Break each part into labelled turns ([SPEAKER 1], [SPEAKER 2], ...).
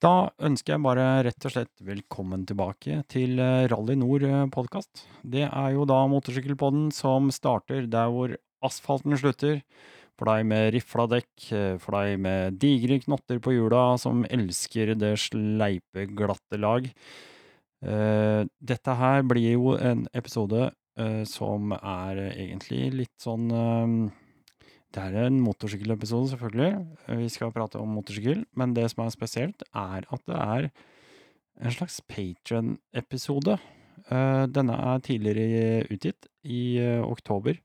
[SPEAKER 1] Da ønsker jeg bare rett og slett velkommen tilbake til eh, Rally Nord-podkast. Det er jo da motorsykkelpodden som starter der hvor asfalten slutter. For deg med rifla dekk, eh, for deg med digre knotter på hjula som elsker det sleipe, glatte lag. Eh, dette her blir jo en episode eh, som er egentlig litt sånn eh, det er en motorsykkelepisode, selvfølgelig. Vi skal prate om motorsykkel, men det som er spesielt, er at det er en slags Patron-episode. Eh, denne er tidligere utgitt, i eh, oktober,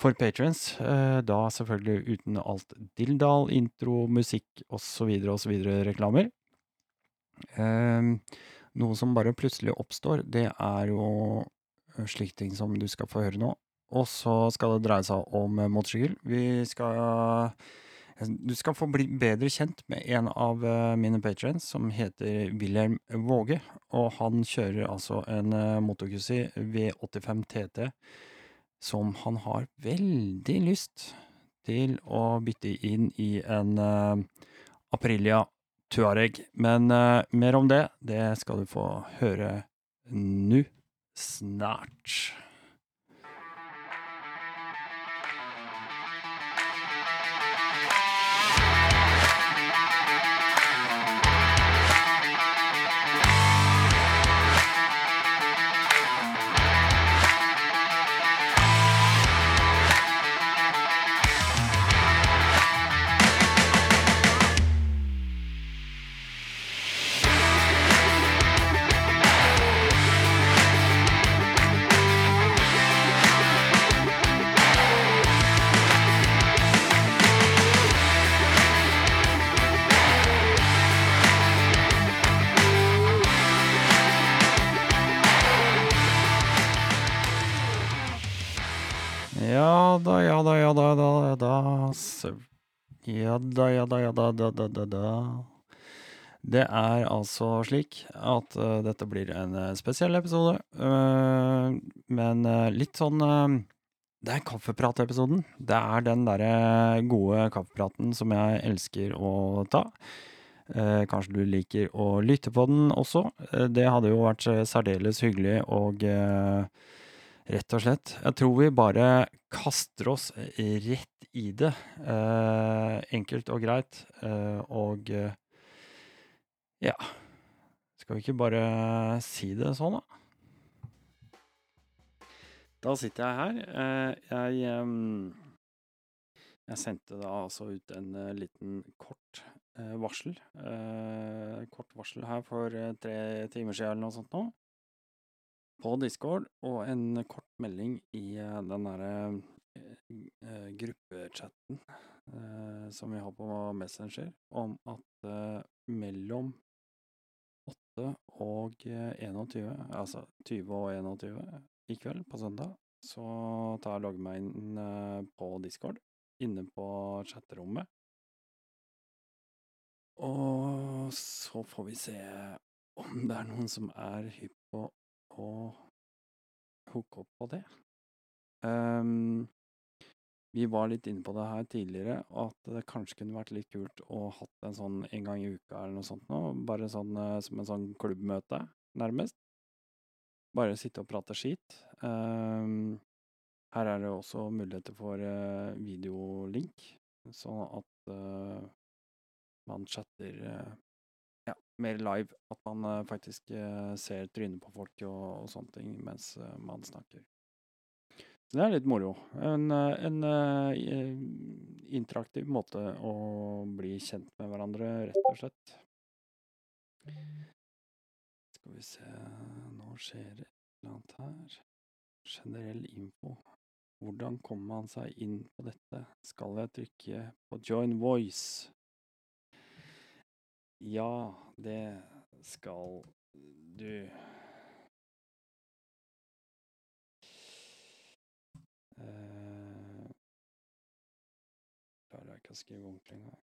[SPEAKER 1] for patrons. Eh, da selvfølgelig uten alt dilldall, intro, musikk osv. osv. reklamer. Noe som bare plutselig oppstår, det er jo slike ting som du skal få høre nå. Og så skal det dreie seg om eh, motorsykkel. Vi skal Du skal få bli bedre kjent med en av eh, mine patrients, som heter Wilhelm Våge. Og han kjører altså en uh, V85 TT som han har veldig lyst til å bytte inn i en Aprilia Tuareg. Men mer om det, det skal du få høre nå snart. Ja da, ja da, ja da, da, da, da, da. Det er altså slik at uh, dette blir en uh, spesiell episode, uh, men litt sånn Det er kaffepratepisoden. Det er den derre gode kaffepraten som jeg elsker å ta. kanskje du liker å lytte på den også. det hadde jo vært særdeles hyggelig og Rett og slett. Jeg tror vi bare kaster oss rett i det. Eh, enkelt og greit. Eh, og eh, ja Skal vi ikke bare si det sånn, da? Da sitter jeg her. Eh, jeg Jeg sendte da altså ut en liten kort varsel. Kort varsel her for tre timer siden eller noe sånt nå på Discord og en kort melding i eh, den derre uh, gruppechatten uh, som vi har på Messenger, om at mellom 8 og 21, altså 20 og 21 i kveld, på søndag, så tar jeg logger meg inn på Discord, inne på chatterommet. Og så får vi se om det er noen som er hypp på å hooke opp på det. Um, vi var litt inne på det her tidligere, at det kanskje kunne vært litt kult å hatt en sånn en gang i uka eller noe sånt nå, bare sånn uh, som en sånn klubbmøte, nærmest. Bare sitte og prate skit. Um, her er det også muligheter for uh, videolink, sånn at uh, man chatter ja, mer live. At man uh, faktisk uh, ser trynet på folk og, og sånne ting mens uh, man snakker. Så det er litt moro. En, en interaktiv måte å bli kjent med hverandre, rett og slett. Skal vi se Nå skjer det et eller annet her. Generell info. Hvordan kommer man seg inn på dette? Skal jeg trykke på join voice? Ja, det skal du. Uh, klarer jeg ikke å skrive ordentlig engang.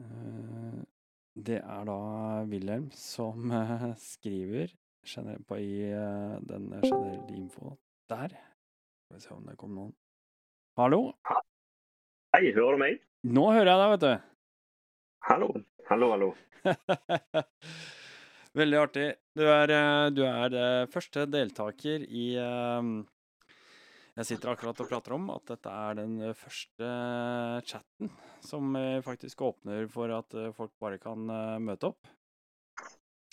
[SPEAKER 1] Uh, det er da Wilhelm som uh, skriver på i den generelle info der. Skal vi se om det kom noen. Hallo?
[SPEAKER 2] Hei, hører du meg?
[SPEAKER 1] Nå hører jeg deg, vet du.
[SPEAKER 2] Hallo. Hallo, hallo.
[SPEAKER 1] Veldig artig. Du er, eh, du er eh, første deltaker i eh, Jeg sitter akkurat og prater om at dette er den første chatten som faktisk åpner for at folk bare kan møte opp.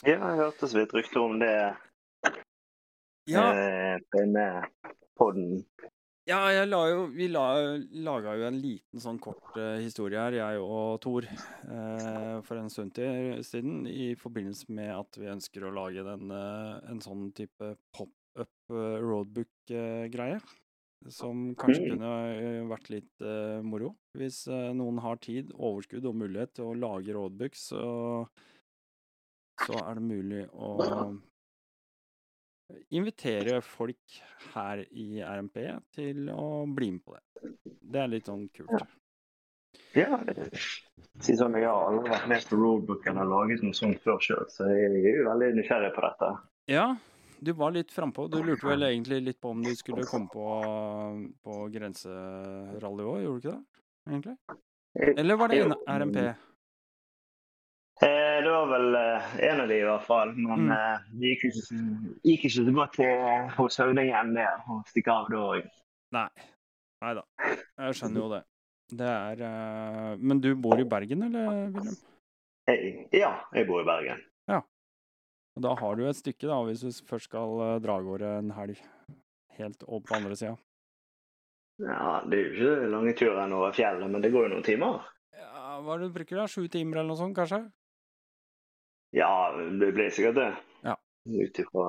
[SPEAKER 2] Ja, jeg hørte så vidt rykter om det
[SPEAKER 1] Ja,
[SPEAKER 2] eh, denne poden.
[SPEAKER 1] ja jeg la jo, vi la, laga jo en liten sånn kort eh, historie her, jeg og Tor, eh, for en stund siden, i forbindelse med at vi ønsker å lage den, eh, en sånn type pop-up eh, roadbook-greie. Som kanskje
[SPEAKER 2] Mm.
[SPEAKER 1] kunne vært litt moro. Hvis noen har tid, overskudd og mulighet til å lage roadbooks, så, så er det mulig å invitere folk her i RMP til å bli med på det. Det er litt sånn kult.
[SPEAKER 2] Ja, det Si sånn, jeg har aldri vært med på roadbooken og laget noe sånt før sjøl, så jeg er jo veldig nysgjerrig på dette.
[SPEAKER 1] Ja, du var litt frampå. Du lurte vel egentlig litt på om du skulle komme på, på grenserally òg, gjorde du ikke det? Egentlig? Eller var det RMP?
[SPEAKER 2] Eh, det var vel eh, en av de i hvert fall, men
[SPEAKER 1] Mm.
[SPEAKER 2] eh, det gikk ikke, gikk ikke så godt hos høvdingen det å stikke av da òg.
[SPEAKER 1] Nei. Nei da. Jeg skjønner jo det. Det er Men du bor i Bergen, eller, Wilhelm?
[SPEAKER 2] Ja, jeg bor i Bergen. Ja.
[SPEAKER 1] Og da har du et stykke, da, hvis du først skal dra av gårde en helg. Helt opp på andre sida.
[SPEAKER 2] Ja, Det er jo ikke lange turen over fjellet, men det går jo noen timer.
[SPEAKER 1] Ja, hva er det du bruker da? Sju timer eller noe sånt, kanskje?
[SPEAKER 2] Ja, det blir sikkert det.
[SPEAKER 1] Ja.
[SPEAKER 2] Ut ifra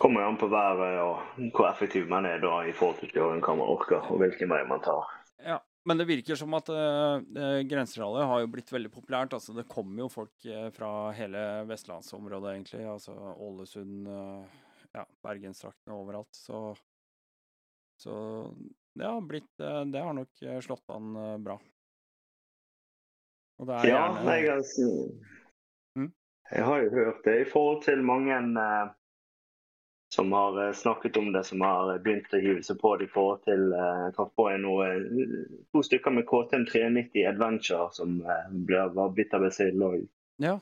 [SPEAKER 2] Kommer an på været og hvor effektiv man er da i forhold til hva man orker og hvilken vei man tar.
[SPEAKER 1] Ja, men det virker som at uh, grenserally har jo blitt veldig populært. Altså, det kommer jo folk eh, fra hele vestlandsområdet, egentlig. Altså Ålesund, uh, ja, bergensdraktene overalt. Så, så det har blitt uh, Det har nok eh, slått an uh, bra. Og det er
[SPEAKER 2] Ja,
[SPEAKER 1] gjerne
[SPEAKER 2] altså,
[SPEAKER 1] Mm.
[SPEAKER 2] jeg har jo hørt det i forhold til mange eh, som har eh, snakket om det, som har begynt å hive seg på det i forhold til eh, traff på en eh, to stykker med KTM 390 Adventure som eh, ble, var bitt av besild òg.
[SPEAKER 1] Ja.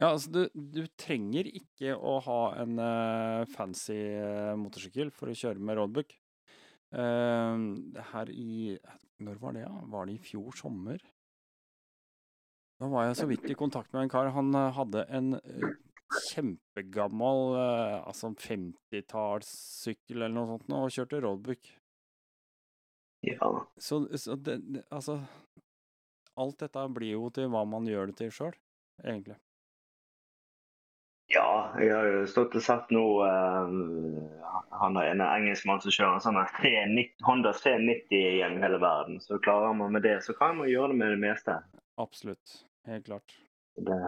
[SPEAKER 1] Ja, altså du, du trenger ikke å ha en uh, fancy uh, motorsykkel for å kjøre med roadbook. Uh, her i Når var det, ja? Var det i fjor sommer? Da var jeg så vidt i kontakt med en kar. Han eh, hadde en eh, kjempegammel eh, altså 50-tallssykkel eller noe sånt nå, og kjørte roadbook.
[SPEAKER 2] Ja.
[SPEAKER 1] Så, så det, det, altså Alt dette blir jo til hva man gjør det til sjøl, egentlig.
[SPEAKER 2] Ja, jeg har jo stått og sett nå Han er en engelskmann som kjører en sånn her 390 Honda 390 gjennom hele verden. Så klarer man med det, så kan man gjøre det med det meste.
[SPEAKER 1] Absolutt. Helt klart.
[SPEAKER 2] Det,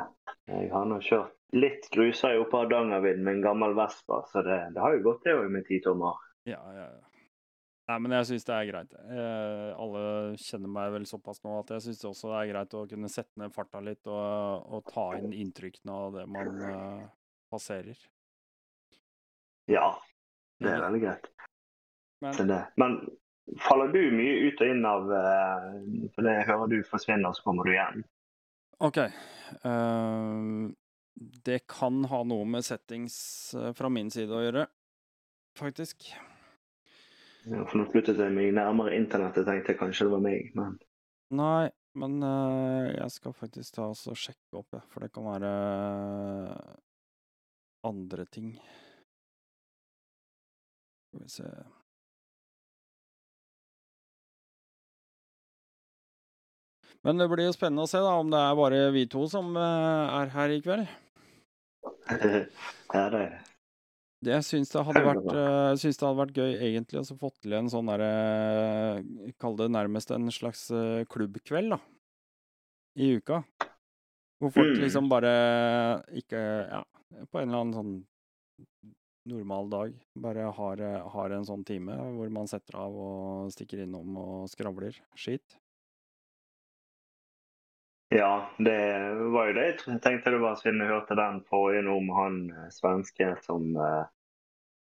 [SPEAKER 2] jeg har nå kjørt litt gruser oppe av Hardangervidda med en gammel Vespa, så det, det har jo gått det òg med ti tommer.
[SPEAKER 1] Ja, ja, ja. Nei, men jeg syns det er greit. Eh, alle kjenner meg vel såpass nå at jeg syns også det er greit å kunne sette ned farta litt og, og ta inn inntrykkene av det man eh, passerer.
[SPEAKER 2] Ja, det er veldig greit.
[SPEAKER 1] Men
[SPEAKER 2] det. Men faller du mye ut og inn av eh, For det jeg hører du forsvinner, så kommer du igjen.
[SPEAKER 1] OK. Uh, det kan ha noe med settings eh, fra min side å gjøre, faktisk.
[SPEAKER 2] Ja, For nå flyttet jeg meg nærmere internettet, tenkte jeg kanskje det var meg, men
[SPEAKER 1] Nei, men uh, jeg skal faktisk ta oss og sjekke opp, jeg, for det kan være andre ting. Skal vi se Men det blir jo spennende å se da, om det er bare vi to som eh, er her i kveld.
[SPEAKER 2] ja, det
[SPEAKER 1] Det jeg syns det hadde vært, eh, syns det hadde vært gøy egentlig å få til en sånn derre Kall det nærmest en slags eh, klubbkveld, da. I uka. Hvor folk
[SPEAKER 2] Mm.
[SPEAKER 1] liksom bare ikke Ja, på en eller annen sånn normal dag bare har, eh, har en sånn time hvor man setter av og stikker innom og skravler skit.
[SPEAKER 2] Ja, det var jo det jeg tenkte det var siden jeg hørte den forrige om han eh, svenske som uh,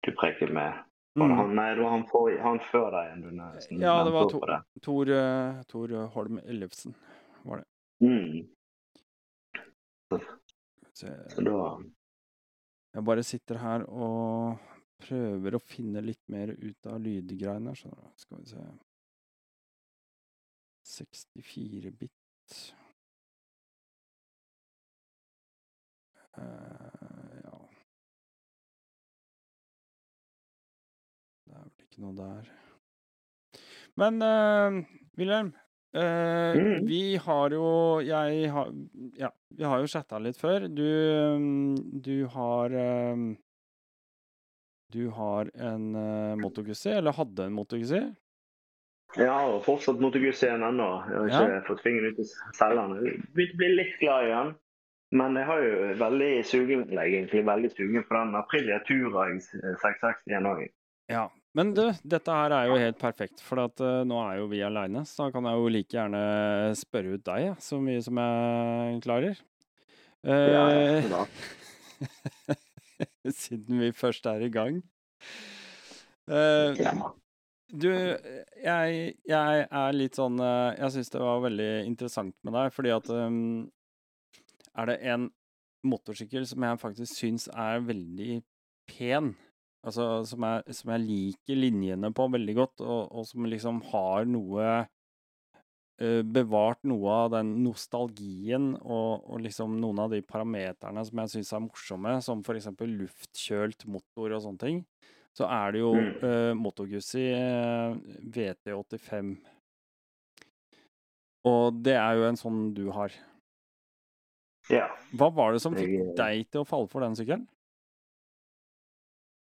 [SPEAKER 2] du preker med.
[SPEAKER 1] Mm.
[SPEAKER 2] han? Nei, det var han, for, han før deg. igjen, du
[SPEAKER 1] Ja, det var
[SPEAKER 2] nevnte
[SPEAKER 1] to.
[SPEAKER 2] det.
[SPEAKER 1] Tor, uh, Tor Holm Ellefsen var det.
[SPEAKER 2] Mm.
[SPEAKER 1] Så
[SPEAKER 2] Så da
[SPEAKER 1] jeg bare sitter her og prøver å finne litt mer ut av lydgreiene. skjønner du. Skal vi se 64 bit. Ja Det er vel ikke noe der. Men uh, Wilhelm, Uh,
[SPEAKER 2] Mm.
[SPEAKER 1] vi har jo Jeg har Ja, vi har jo chatta litt før. Du, mm, du har um, Du har en uh, motogussi, eller hadde en motogussi?
[SPEAKER 2] Jeg har fortsatt Motogus igjen ennå. Jeg har ikke
[SPEAKER 1] Ja.
[SPEAKER 2] fått fingeren ut i cellene. Begynte å bli litt glad i den. Men jeg har jo veldig sugen, egentlig veldig sugen på den Aprilia tura 660 igjen òg.
[SPEAKER 1] Ja. Men du, dette her er jo helt perfekt, for at, uh, nå er jo vi aleine. Så da kan jeg jo like gjerne spørre ut deg, ja, så mye som jeg klarer.
[SPEAKER 2] Ja,
[SPEAKER 1] Eh,
[SPEAKER 2] ja, da.
[SPEAKER 1] siden vi først er i gang. Uh,
[SPEAKER 2] ja.
[SPEAKER 1] Du, jeg, jeg er litt sånn eh, Jeg syns det var veldig interessant med deg, fordi at um, Er det en motorsykkel som jeg faktisk syns er veldig pen, altså som jeg, som jeg liker linjene på veldig godt, og, og som liksom har noe uh, Bevart noe av den nostalgien og, og liksom noen av de parameterne som jeg syns er morsomme, som for eksempel luftkjølt motor og sånne ting så er det jo uh, Moto Guzzi eh, VT85. Og det er jo en sånn du har.
[SPEAKER 2] Ja.
[SPEAKER 1] Hva var det som fikk
[SPEAKER 2] Jeg-
[SPEAKER 1] deg til å falle for den sykkelen?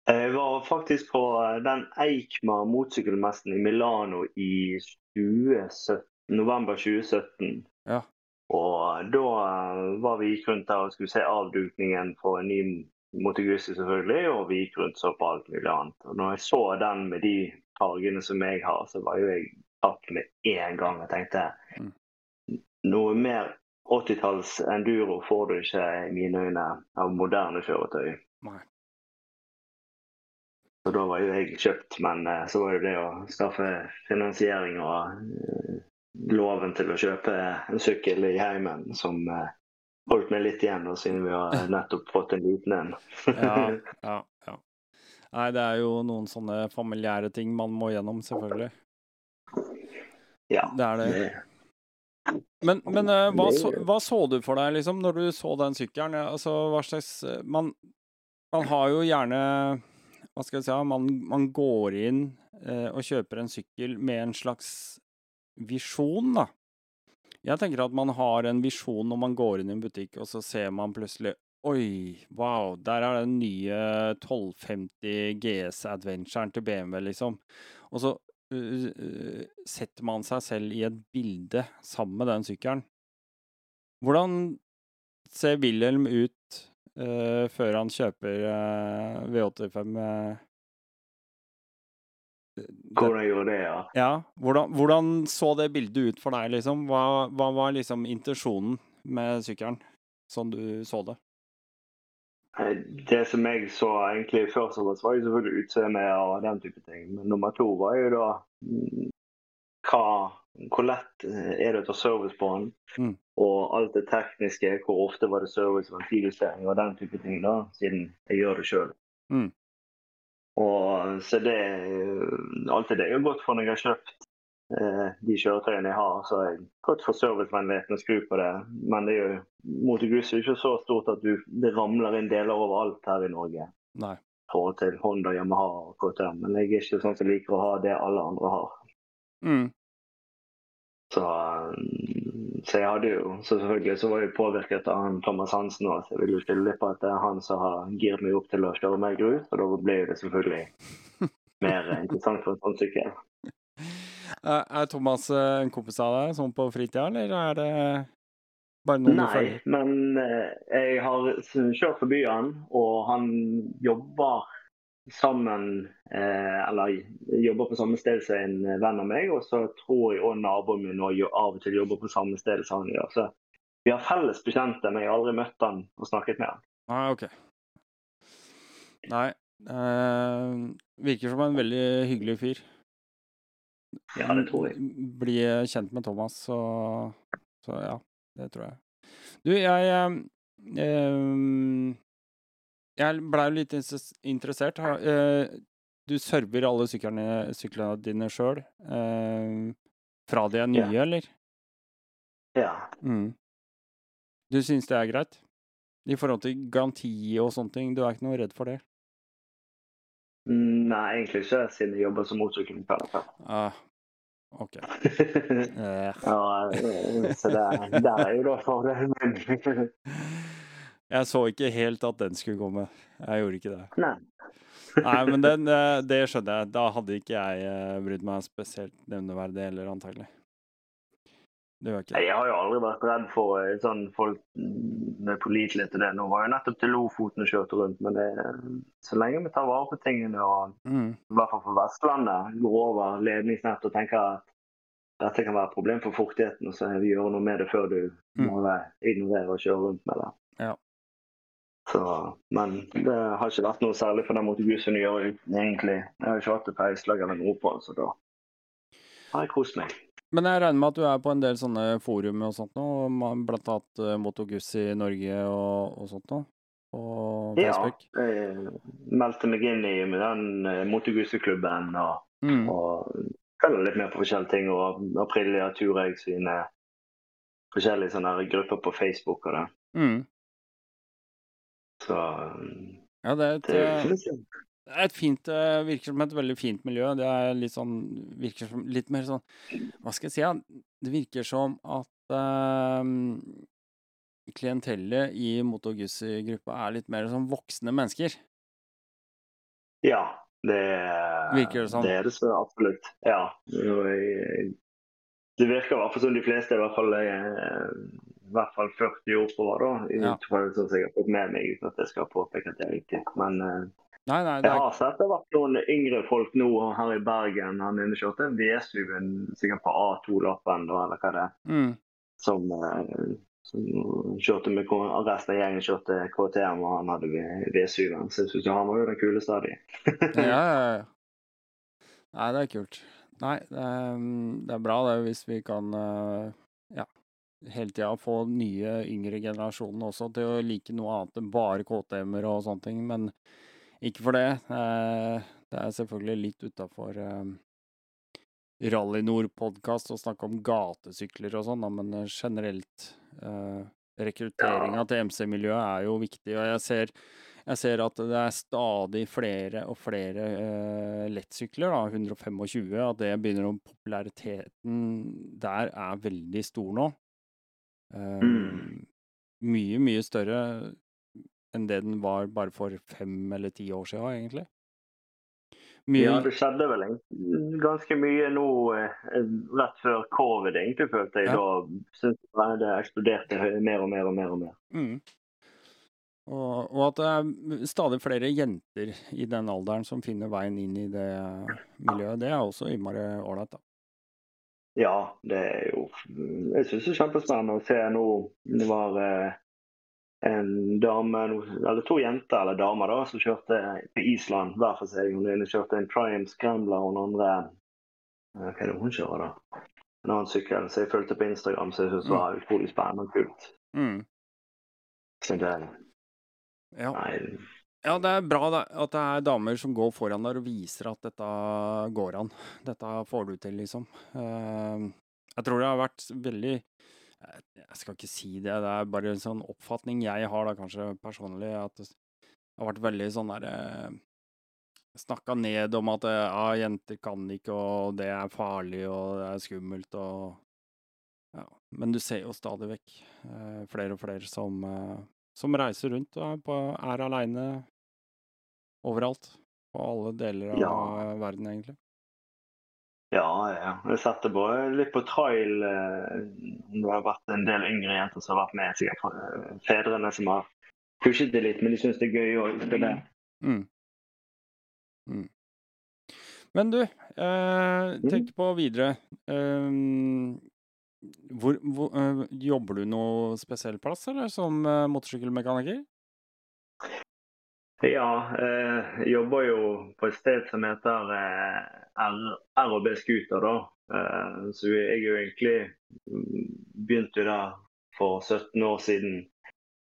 [SPEAKER 2] Jeg var faktisk på eh, den Eikmar motsykkelmessen i Milano i 2017, november 2017.
[SPEAKER 1] Ja.
[SPEAKER 2] Og da eh, var vi gikk rundt der og skulle se avdukningen på en ny Guzzi, selvfølgelig, og vi gikk rundt så på alt mulig annet. Og når jeg så den med de fargene som jeg har, så var jo jeg tatt med en gang. Jeg tenkte
[SPEAKER 1] Mm.
[SPEAKER 2] noe mer 80-talls enduro får du ikke i mine øyne av moderne kjøretøy.
[SPEAKER 1] Nei.
[SPEAKER 2] Så da var jo jeg kjøpt, men eh, så var jo det å skaffe finansiering og eh, loven til å kjøpe en sykkel i heimen som eh, holdt meg litt igjen, da, siden vi har nettopp fått en liten en.
[SPEAKER 1] Ja, ja, ja. Nei, det er jo noen sånne familiære ting man må gjennom, selvfølgelig.
[SPEAKER 2] ja.
[SPEAKER 1] Det er det. Men, men uh, hva, så, hva så du for deg, liksom, når du så den sykkelen? Altså, hva slags eh, Man, man har jo gjerne Hva skal jeg si? Man, man går inn uh, og kjøper en sykkel med en slags visjon, da. Jeg tenker at man har en visjon når man går inn i en butikk, og så ser man plutselig Oi, wow, der er den nye 1250 GS Adventuren til BMW, liksom. Og så setter man seg selv i et bilde sammen med den sykkelen. Hvordan ser Wilhelm ut uh, før han kjøper uh, V85? Uh,
[SPEAKER 2] Hvordan jeg gjorde det, ja.
[SPEAKER 1] ja, hvordan, hvordan så det bildet ut for deg, liksom? Hva, hva var liksom intensjonen med sykkelen, sånn du så det?
[SPEAKER 2] Eh, Det som jeg så egentlig først og fremst, var jo selvfølgelig utseendet og den type ting. Men nummer to var jo da mm, hva, hvor lett eh, er det å ta service på den?
[SPEAKER 1] Mm.
[SPEAKER 2] Og alt det tekniske, hvor ofte var det service, og ventiljustering og den type ting, da, siden jeg gjør det sjøl.
[SPEAKER 1] Mm.
[SPEAKER 2] Og så det Alt det er jo godt for når jeg har kjøpt eh, de kjøretøyene jeg har. Så er jeg godt for servicevennligheten å skru på det. Men det er jo Motogus er jo ikke så stort at du, det ramler inn deler overalt her i Norge.
[SPEAKER 1] Nei.
[SPEAKER 2] Forhold til Honda, Yamaha og KTM. Men jeg er ikke sånn som liker å ha det alle andre har.
[SPEAKER 1] Mm.
[SPEAKER 2] Så, um, så jeg hadde jo så selvfølgelig så var jeg påvirket av han Thomas Hansen òg, så jeg vil jo skylde på at det er han som har giret meg opp til å kjøre mer grus, og da ble det selvfølgelig mer interessant for en sånn sykkel.
[SPEAKER 1] Er er Thomas eh, en kompis av deg, sånn på fritida, eller er det bare noen du
[SPEAKER 2] Nei,
[SPEAKER 1] følger?
[SPEAKER 2] men eh, jeg har kjørt forbi han, og han jobber sammen eh, Eller jobber på samme sted som en venn av meg, og så tror jeg òg naboen min og av og til jobber på samme sted som han gjør. Så vi har felles bekjente, men jeg har aldri møtt han og snakket med han.
[SPEAKER 1] Nei, OK. Nei, Eh, virker som en veldig hyggelig fyr.
[SPEAKER 2] Ja, det tror jeg.
[SPEAKER 1] Bli kjent med Thomas, så, så ja, det tror jeg. Du, jeg eh, Jeg blei jo litt interessert. Eh, du server alle syklene, syklene dine sjøl. Eh, fra de er nye,
[SPEAKER 2] Ja.
[SPEAKER 1] eller?
[SPEAKER 2] Ja.
[SPEAKER 1] Mm. Du syns det er greit? I forhold til garanti og sånne ting, du er ikke noe redd for det?
[SPEAKER 2] Nei, egentlig ikke, siden jeg jobber som motorsykkelmekaniker.
[SPEAKER 1] Uh, OK. uh.
[SPEAKER 2] ja, eh, så der, der er jo da fordelen min.
[SPEAKER 1] Jeg så ikke helt at den skulle komme. Jeg gjorde ikke det.
[SPEAKER 2] Nei.
[SPEAKER 1] Nei, men den, eh, det skjønner jeg. Da hadde ikke jeg brydd meg spesielt nevneverdig heller, antagelig. Det jeg
[SPEAKER 2] har jo aldri vært redd for eh, sånn folk med pålitelighet til det. Nå var jeg nettopp til Lofoten og kjørte rundt, men det, så lenge vi tar vare på tingene og
[SPEAKER 1] Mm.
[SPEAKER 2] i hvert fall for Vestlandet går over ledningsnett og tenker at dette kan være et problem for fuktigheten, og så vi gjør noe med det før du
[SPEAKER 1] Mm.
[SPEAKER 2] må ignorere og kjøre rundt med det.
[SPEAKER 1] Ja.
[SPEAKER 2] Så, men det har ikke vært noe særlig for den motorbussen å gjøre egentlig. Jeg har ikke hatt et peislag eller noe på den, så da har jeg kost meg.
[SPEAKER 1] Men jeg regner med at du er på en del sånne forum og sånt nå, blant annet Motoguss i Norge og, og sånt nå, på Facebook?
[SPEAKER 2] Ja, jeg meldte meg inn i med den Motoguss-klubben og,
[SPEAKER 1] Mm.
[SPEAKER 2] og følger litt mer på forskjellige ting. Og Aprilia Tureg sine forskjellige sånne grupper på Facebook og det.
[SPEAKER 1] Mm.
[SPEAKER 2] Så
[SPEAKER 1] Ja, det er et,
[SPEAKER 2] det
[SPEAKER 1] eh, det er et fint eh, Virker som et veldig fint miljø. Det er litt sånn Virker som litt mer sånn Hva skal jeg si? Ja? Det virker som at eh, klientellet i Moto Guzzi-gruppa er litt mer sånn voksne mennesker.
[SPEAKER 2] Ja, det,
[SPEAKER 1] Virker det sånn?
[SPEAKER 2] det er det så absolutt. Ja. Det virker i hvert fall som de fleste, i hvert fall, er, i hvert fall 40 år oppover, da.
[SPEAKER 1] Ja.
[SPEAKER 2] Ut som jeg har fått med meg, uten at jeg skal påpeke at det er riktig. Men eh,
[SPEAKER 1] Nei, nei, det
[SPEAKER 2] jeg
[SPEAKER 1] er
[SPEAKER 2] har sett det har vært noen yngre folk nå her i Bergen. Han inne kjørte en VSU-en sikkert på A2-lappen, eller hva det er.
[SPEAKER 1] mm,
[SPEAKER 2] Som, eh, som kjørte med resten av gjengen kjørte KTM, og han hadde V7-en. Så jeg synes han var jo den kuleste av de.
[SPEAKER 1] Ja, ja, ja. Nei, det er kult. Nei, det er, mm, det er bra det hvis vi kan eh, ja, hele tida få nye, yngre generasjoner også til å like noe annet enn bare KTM-er og sånne ting. Men ikke for det. Eh, Det er selvfølgelig litt utafor Rally Nord-podkast å snakke om gatesykler og sånn, men eh, generelt eh, Rekrutteringa til MC-miljøet er jo viktig, og jeg ser jeg ser at det er stadig flere og flere uh, lettsykler, da, 125, at det begynner å Populariteten der er veldig stor nå.
[SPEAKER 2] Uh.
[SPEAKER 1] Mye, mye større enn det den var bare for fem eller ti år siden, egentlig. Mye
[SPEAKER 2] Ja, det skjedde vel ganske mye nå eh, rett før covid, egentlig, følte jeg.
[SPEAKER 1] Ja.
[SPEAKER 2] Da jeg det eksploderte mer og mer og mer. og mer.
[SPEAKER 1] mm. og, og at det er stadig flere jenter i den alderen som finner veien inn i det miljøet, det er også innmari ålreit, da.
[SPEAKER 2] Ja, det er jo Jeg syns det er kjempespennende å se nå Det var eh, en dame, eller to jenter eller damer, da, som kjørte på Island hver for seg. Hun ene kjørte en Triumph Scrambler, og den andre eh, Hva er det hun kjører, da? En annen sykkel. Så jeg fulgte på Instagram, så jeg syntes det var utrolig spennende og kult.
[SPEAKER 1] Mm.
[SPEAKER 2] Så det,
[SPEAKER 1] Ja.
[SPEAKER 2] nei,
[SPEAKER 1] Ja, det er bra da, at det er damer som går foran der og viser at dette går an. Dette får du til, liksom. Uh, Jeg tror det har vært veldig Jeg skal ikke si det, det er bare en sånn oppfatning jeg har da kanskje personlig, at det har vært veldig sånn derre Snakka ned om at eh, ja, jenter kan ikke, og det er farlig, og det er skummelt, og ja. Men du ser jo stadig vekk eh, flere og flere som eh, som reiser rundt og er, på, er aleine overalt. På alle deler av
[SPEAKER 2] Ja.
[SPEAKER 1] verden, egentlig.
[SPEAKER 2] Ja, ja. Jeg satte på litt på trail. eh, Det har vært en del yngre jenter som har vært med. Sikkert fedrene som har pushet det litt, men de syns det er gøy å Det.
[SPEAKER 1] Mm. Mm. Men du, eh, tenk på videre. Eh, hvor, hvor, eh, jobber du noe spesiell plass, eller som eh, motorsykkelmekaniker?
[SPEAKER 2] Ja, eh, jeg jobber jo på et sted som heter eh, RHB Scooter, da. Eh, så jeg er jo egentlig begynte jo der for 17 år siden.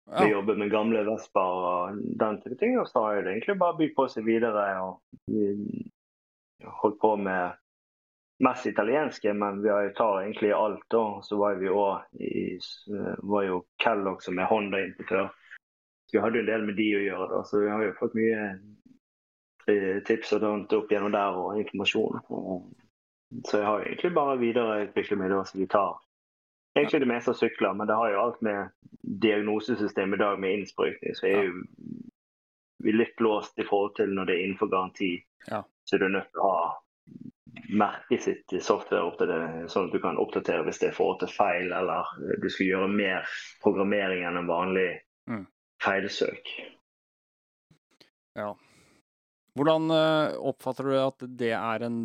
[SPEAKER 2] Vi
[SPEAKER 1] Ja.
[SPEAKER 2] jobber med gamle Vesper og den type ting. Og så har det egentlig bare bydd på seg videre. og Vi holdt på med mest italienske, men vi tar egentlig alt. da. Så var vi òg i var jo Kellogg som er Honda-importør. Vi hadde jo en del med de å gjøre, da. Så vi har jo fått mye eh, tips og sånt opp gjennom der og informasjon. Så jeg har egentlig bare videreutviklet så vi tar egentlig det meste av sykler. Men det har jo alt med diagnosesystem i dag med innsprøytning, så jeg er jo vi er litt låst i forhold til når det er innenfor garanti.
[SPEAKER 1] Ja.
[SPEAKER 2] Så du er nødt til å ha merket sitt software opp til det, sånn at du kan oppdatere hvis det er forhold til feil, eller du skal gjøre mer programmering enn en vanlig
[SPEAKER 1] Mm.
[SPEAKER 2] Feilsøk.
[SPEAKER 1] Ja. Hvordan eh, oppfatter du at det er en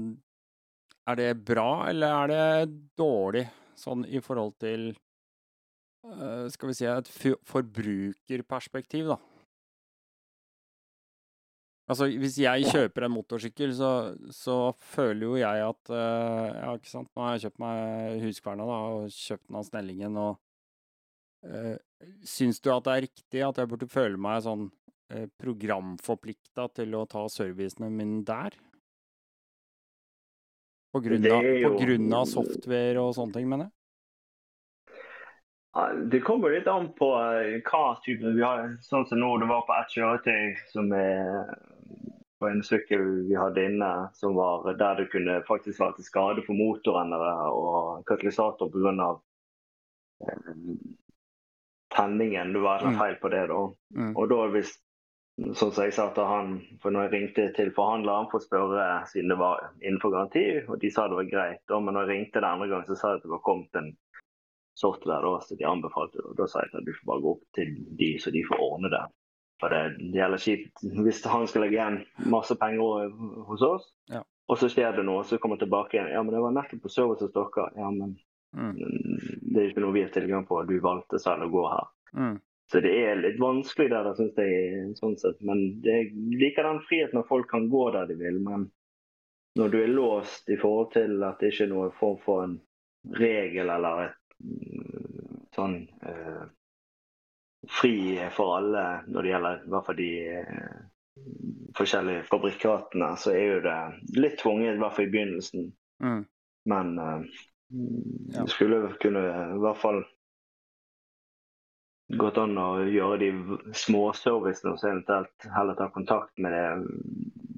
[SPEAKER 1] Er det bra, eller er det dårlig, sånn i forhold til eh, Skal vi si et forbrukerperspektiv, da? Altså, hvis jeg kjøper en motorsykkel, så, så føler jo jeg at eh, Ja, ikke sant, nå har jeg kjøpt meg Huskverna, da, og kjøpt den av Snellingen, og Syns du at det er riktig at jeg burde føle meg sånn eh, programforplikta til å ta servicene mine der? På grunn, av,
[SPEAKER 2] jo...
[SPEAKER 1] på grunn av software og sånne ting, mener jeg?
[SPEAKER 2] Det kommer litt an på eh, hva type vi har. Sånn som nå, det var på et kjøretøy som er på en sykkel vi hadde inne, som var der det kunne faktisk være til skade for motoren og katalysator pga. Tenningen. Det var
[SPEAKER 1] Mm.
[SPEAKER 2] feil på det, da.
[SPEAKER 1] Mm.
[SPEAKER 2] Og da hvis Sånn som jeg sa til han, for når jeg ringte til forhandleren for å spørre siden det var innenfor garanti, og de sa det var greit, da, men når jeg ringte den andre gang, så sa de at det var kommet en software da, så de anbefalte det. Og da sa jeg at du får bare gå opp til de, så de får ordne det. For det, det gjelder kjipt hvis han skal legge igjen masse penger hos oss,
[SPEAKER 1] Ja.
[SPEAKER 2] og så skjer det noe, så kommer han tilbake igjen. Ja, men det var nettopp på service hos dere. Ja, men
[SPEAKER 1] Mm.
[SPEAKER 2] det er ikke noe vi har tilgang på. Du valgte selv å gå her.
[SPEAKER 1] Mm.
[SPEAKER 2] Så det er litt vanskelig der, syns jeg. sånn sett. Men jeg liker den friheten at folk kan gå der de vil. Men når du er låst i forhold til at det ikke er noen form for en regel eller et mm, sånn eh, fri for alle når det gjelder i hvert fall de eh, forskjellige fabrikatene, så er jo det litt tvunget, i hvert fall i begynnelsen.
[SPEAKER 1] Mm.
[SPEAKER 2] Men eh,
[SPEAKER 1] Ja.
[SPEAKER 2] skulle kunne i hvert fall gått an å gjøre de småservicene og så eventuelt heller ta kontakt med det,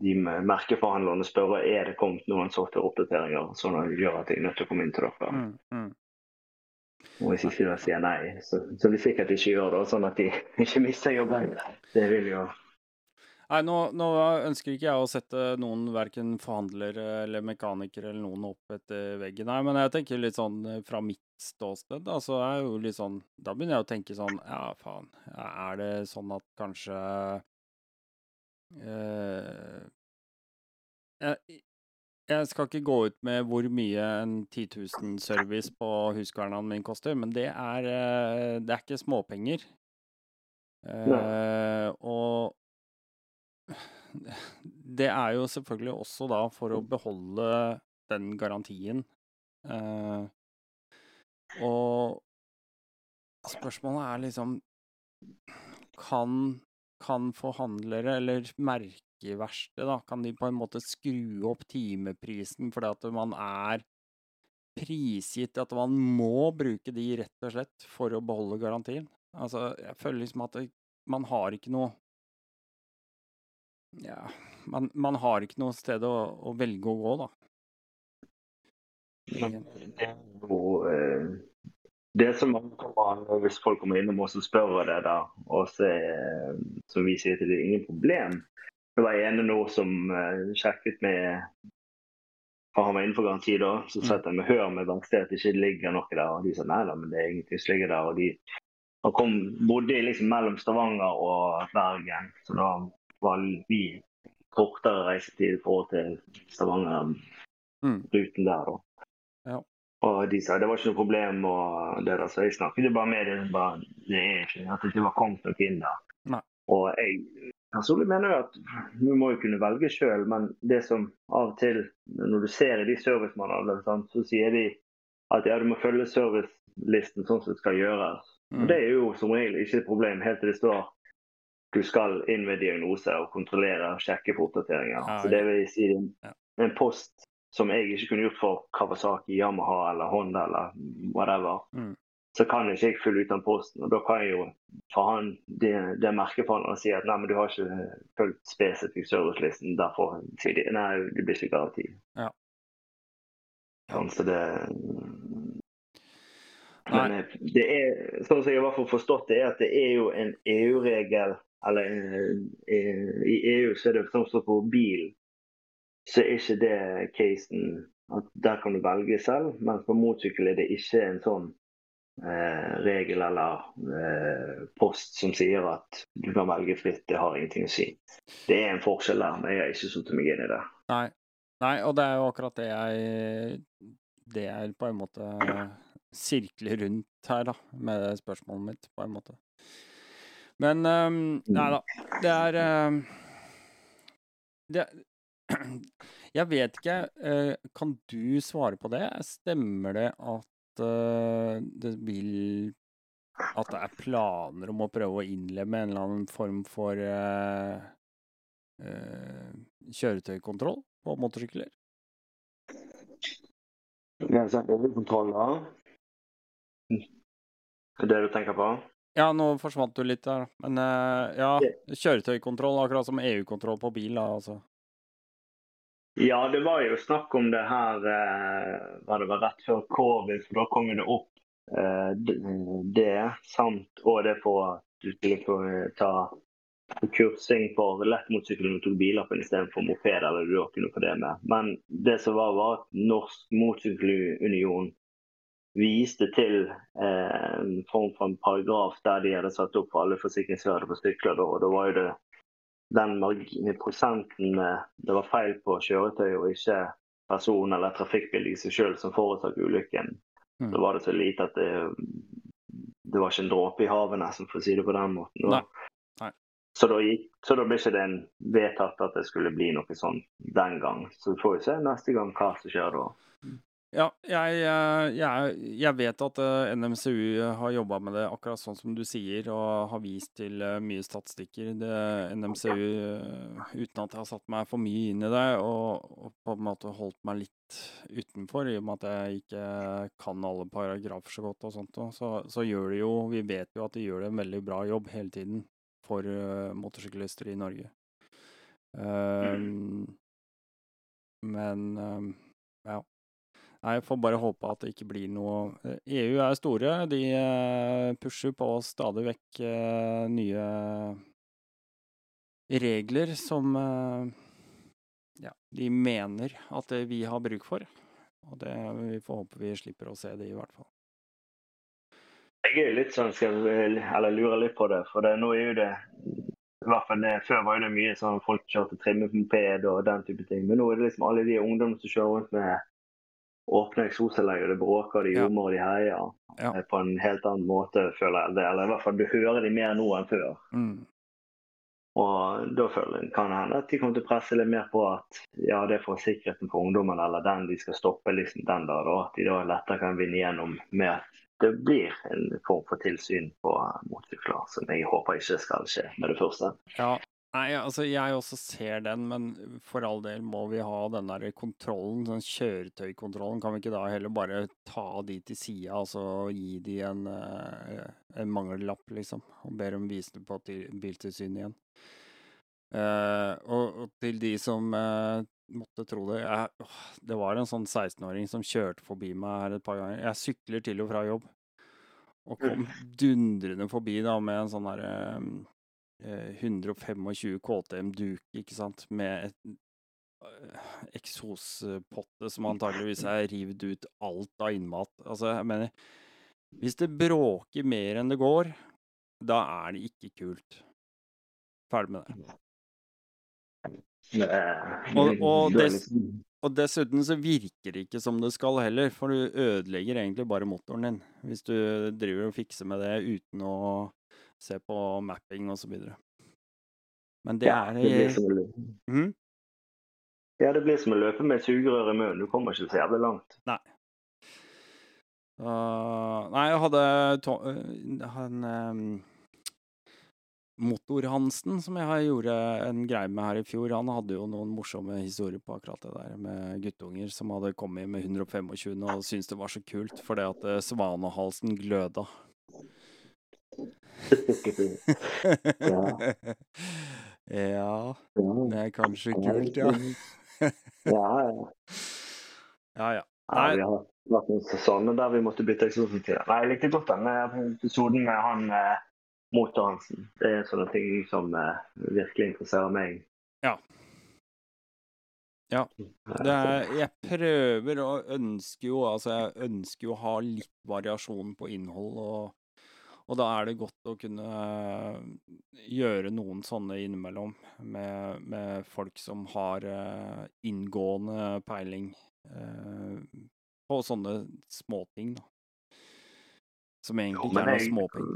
[SPEAKER 2] de merkeforhandlerne og spørre er det kommet noen softwareoppdateringer sånn at gjør at jeg er nødt til å komme inn til dere.
[SPEAKER 1] Mm. Mm.
[SPEAKER 2] Og hvis ikke de sier nei, så, så de sikkert ikke gjør det, sånn at de ikke mister jobben. Det vil jo
[SPEAKER 1] Nei, nå, nå ønsker ikke jeg å sette noen, verken forhandlere eller mekanikere eller noen opp etter veggen, her, men jeg tenker litt sånn eh, fra mitt ståsted, da, så er jo litt sånn Da begynner jeg å tenke sånn Ja, faen, er det sånn at kanskje eh, jeg, jeg skal ikke gå ut med hvor mye en 10 000-service på huskvernene min koster, men det er, eh, det er ikke småpenger. Eh, og det er jo selvfølgelig også da for å beholde den garantien. Eh, og spørsmålet er liksom Kan, kan forhandlere, eller merkeverksted, da, kan de på en måte skru opp timeprisen fordi at man er prisgitt at man må bruke de rett og slett for å beholde garantien? Altså, jeg føler liksom at det, man har ikke noe ja, man, man har ikke noe sted å, å velge å gå, da.
[SPEAKER 2] Men det er jo eh, det som kommer, Hvis folk kommer innom oss og spør det, da, og så, som vi sier til det er ingen problem Det var en nå som eh, sjekket med for Han var innenfor garanti da. Så
[SPEAKER 1] Mm.
[SPEAKER 2] satt han med hør med verkstedet at det ikke ligger noe der. Og de sa nei da, men det er ingenting som ligger der. og de han kom, bodde liksom mellom Stavanger og Bergen, så da var kortere reisetid i forhold til Stavanger-ruten
[SPEAKER 1] Mm.
[SPEAKER 2] der.
[SPEAKER 1] Ja.
[SPEAKER 2] Og de sa det var ikke noe problem, og det der, så jeg snakket jo bare med dem. Bare, det er ikke at det ikke var kommet noe inn der.
[SPEAKER 1] Nei.
[SPEAKER 2] Og jeg personlig mener jeg at du må jo kunne velge sjøl, men det som av og til, når du ser i de servicemanualene, så sier de at ja, du må følge servicelisten sånn som det skal gjøres. Og
[SPEAKER 1] Mm.
[SPEAKER 2] Det er jo som regel ikke et problem helt til det står du skal inn med diagnose og kontrollere og sjekke på oppdateringer.
[SPEAKER 1] Ja,
[SPEAKER 2] så det vil si en, en post som jeg ikke kunne gjort for Kawasaki, Yamaha eller Honda eller whatever,
[SPEAKER 1] Mm.
[SPEAKER 2] så kan jeg ikke jeg fylle ut den posten. Og da kan jeg jo fra han, det, det merkeforhandleren si at nei, men du har ikke fulgt spesifikk servicelisten, derfor sier de nei, det blir ikke garanti.
[SPEAKER 1] Ja.
[SPEAKER 2] Sånn, så det Men eh, det er, sånn som jeg i hvert fall har forstått det, er at det er jo en EU-regel Eller eh, eh, i EU så er det som på bil, så er ikke det casen at der kan du velge selv, mens på motorsykkel er det ikke en sånn eh, regel eller eh, post som sier at du kan velge fritt. Det har ingenting å si. Det er en forskjell der, men jeg har ikke satt meg inn i det.
[SPEAKER 1] Nei. Nei, og det er jo akkurat det jeg Det er på en måte sirkler rundt her, da, med spørsmålet mitt, på en måte. Men um, Nei da. Det er um, det, Jeg vet ikke. Uh, kan du svare på det? Stemmer det at uh, det vil At det er planer om å prøve å innlemme en eller annen form for uh, kjøretøykontroll på motorsykler?
[SPEAKER 2] Det er sånn. Er det du tenker på?
[SPEAKER 1] Ja, nå forsvant du litt der, men eh, ja, kjøretøykontroll, akkurat som EU-kontroll på bil, da, altså.
[SPEAKER 2] Ja, det var jo snakk om det her eh, var det var rett før covid, for da kom det opp eh, det, samt og det for at du skulle få ta kursing for lettmotorsykkel når du tok billappen istedenfor moped, eller du kunne få det med. Men det som var, var at Norsk Motorsykkelunion viste til eh, en form for en paragraf der de hadde satt opp alle forsikringsgrader på sykler. Da, og da var jo det den prosenten det var feil på kjøretøy og ikke person eller trafikkbil i seg selv som forårsak ulykken.
[SPEAKER 1] Mm.
[SPEAKER 2] Da var det så lite at det, det var ikke en dråpe i havet, nesten, for å si det på den måten.
[SPEAKER 1] Nei. Nei.
[SPEAKER 2] Så da, gikk, så da ble ikke det en vedtatt at det skulle bli noe sånn den gang. Så vi får jo se neste gang hva som skjer da.
[SPEAKER 1] Ja, jeg, eh, jeg, jeg vet at eh, NMCU har jobba med det akkurat sånn som du sier, og har vist til eh, mye statistikker. Det, NMCU, eh, uten at jeg har satt meg for mye inn i det, og, og på en måte holdt meg litt utenfor, i og med at jeg ikke kan alle paragrafer så godt og sånt, så, så gjør de jo Vi vet jo at de gjør det en veldig bra jobb hele tiden for eh, motorsyklister i Norge. Um, men um, ja. Jeg får bare håpe at det ikke blir noe eh, EU er store. De eh, pusher på stadig vekk eh, nye regler som ja, de mener at vi har bruk for. Og det vi får håpe vi slipper å se det, i hvert fall.
[SPEAKER 2] Jeg er litt sånn, skal eller lurer litt på det, for det, nå er jo det i hvert fall det, Før var det mye sånn folk kjørte trimmet moped og den type ting. Men nå er det liksom alle de ungdommene som kjører rundt med åpne eksosanlegget, det bråker, de ljomer og de heier.
[SPEAKER 1] Ja.
[SPEAKER 2] eh, På en helt annen måte, føler jeg. det. Eller i hvert fall du hører de mer nå enn før.
[SPEAKER 1] Mm.
[SPEAKER 2] Og da føler kan hende at de kommer til å presse litt mer på at ja, det er for sikkerheten for ungdommen, eller den de skal stoppe liksom den der, da. At de da lettere kan vinne gjennom med at det blir en form for tilsyn på motorsykler, som jeg håper ikke skal skje med det første.
[SPEAKER 1] Ja. Nei, altså jeg også ser den, men for all del må vi ha den der kontrollen, den kjøretøykontrollen. Kan vi ikke da heller bare ta de til sida og gi de en, eh, en mangellapp, liksom? Og ber dem vise det på Biltilsynet biltilsyn igjen. Uh, og, og til de som uh, måtte tro det jeg, åh, Det var en sånn 16-åring som kjørte forbi meg her et par ganger. Jeg sykler til og fra jobb, og kom dundrende forbi da med en sånn derre eh, 125 KTM Duke, ikke sant, med et eh, eksospotte som antageligvis er revet ut alt av innmat. Altså, jeg mener Hvis det bråker mer enn det går, da er det ikke kult. Ferdig med det. Og- og
[SPEAKER 2] da er
[SPEAKER 1] des-
[SPEAKER 2] liksom-
[SPEAKER 1] Og dessuten så virker det ikke som det skal heller, for du ødelegger egentlig bare motoren din hvis du driver og fikser med det uten å se på mapping videre. Men det
[SPEAKER 2] Ja,
[SPEAKER 1] er
[SPEAKER 2] det blir som å.
[SPEAKER 1] Mhm.
[SPEAKER 2] Ja, det blir som å løpe med sugerør i munnen. Du kommer ikke så jævlig langt.
[SPEAKER 1] Uh, nei, jeg hadde to uh, han um, Motor-Hansen, som jeg har gjorde en greie med her i fjor, han hadde jo noen morsomme historier på akkurat det der med guttunger som hadde kommet med 125 og syntes det var så kult fordi at svanehalsen gløda.
[SPEAKER 2] Ja.
[SPEAKER 1] ja, det er kanskje kult, ja.
[SPEAKER 2] ja, ja.
[SPEAKER 1] Ja, ja.
[SPEAKER 2] Ja, vi har vært noen sesonger der vi måtte bytte eksosen til. Nei, jeg likte godt den eh, episoden med han eh, Motor-Hansen. Det er sånne ting som eh, virkelig interesserer meg.
[SPEAKER 1] Ja. Ja, Det er, jeg prøver og ønsker jo Altså, jeg ønsker jo å ha litt variasjon på innhold, og, og da er det godt å kunne eh, gjøre noen sånne innimellom med, med folk som har eh, inngående peiling eh, på sånne småting, da. Som egentlig
[SPEAKER 2] Jo,
[SPEAKER 1] ikke er noe småting.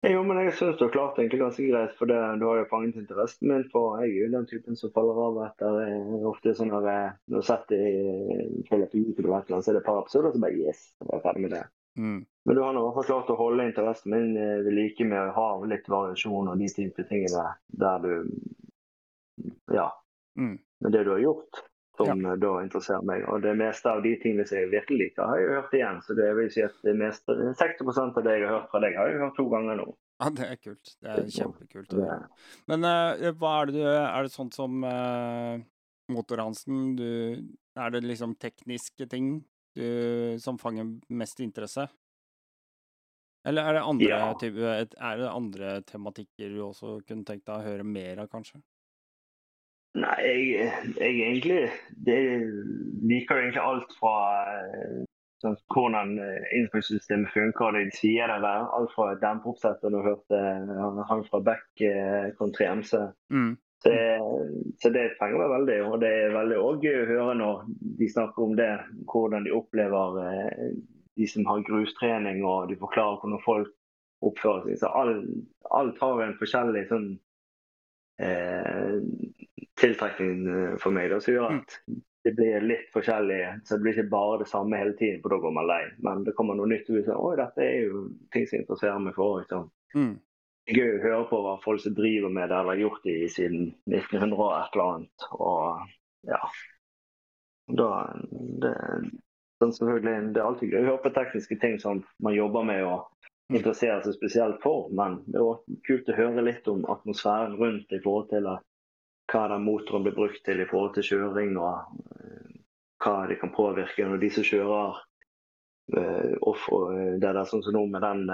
[SPEAKER 2] Jo, men jeg syns du har klart det egentlig ganske greit, for det, du har jo fanget interessen min. For jeg er jo den typen som faller av etter ofte sånn når jeg har sett det i på YouTube eller et eller annet, så er det et par episoder, så bare yes, jeg jeg ferdig med det.
[SPEAKER 1] Mm.
[SPEAKER 2] Men du har nå klart å holde interessen min eh, ved like med å ha litt variasjon og de type tingene der du Ja.
[SPEAKER 1] Mm.
[SPEAKER 2] med det du har gjort, som ja. da interesserer meg. Og det meste av de tingene som jeg virkelig liker, har jeg hørt igjen. Så det vil si at det meste, 60% av det jeg har hørt fra deg, har jeg hørt to ganger nå.
[SPEAKER 1] Ja, det er kult. Det er kjempekult.
[SPEAKER 2] Det.
[SPEAKER 1] Men uh, hva er det du Er det sånt som uh, Motor-Hansen? Du, er det liksom tekniske ting du, som fanger mest interesse? Eller er det andre
[SPEAKER 2] Ja.
[SPEAKER 1] type, er det andre tematikker du også kunne tenkt deg å høre mer av, kanskje?
[SPEAKER 2] nei, jeg, jeg egentlig det, liker egentlig alt fra eh, sånn, hvordan eh, innspillsystemet funker, det de sier det der. Alt fra demperoppsettet du hørte eh, han fra Beck eh, kontra MC.
[SPEAKER 1] Mm.
[SPEAKER 2] Så, så det fenger meg veldig. Og det er veldig gøy å høre når de snakker om det, hvordan de opplever eh, de som har grustrening, og de forklarer hvordan folk oppfører seg. Så all, alt har en forskjellig sånn eh, tiltrekning eh, for meg, da, som gjør at det blir litt forskjellig. Så det blir ikke bare det samme hele tiden, for da går man lei. Men det kommer noe nytt ut. Så, Oi, dette er jo ting som interesserer meg for. Liksom
[SPEAKER 1] Mm.
[SPEAKER 2] gøy å høre på hva folk som driver med det, eller har gjort det i siden 1900 og et eller annet. Og ja. Da, det, sånn selvfølgelig, det er alltid gøy å høre på tekniske ting som man jobber med og interesserer seg spesielt for, men det er også kult å høre litt om atmosfæren rundt i forhold til hva den motoren blir brukt til i forhold til kjøring, og eh, hva det kan påvirke når de som kjører eh, off, eh, det der sånn som nå med den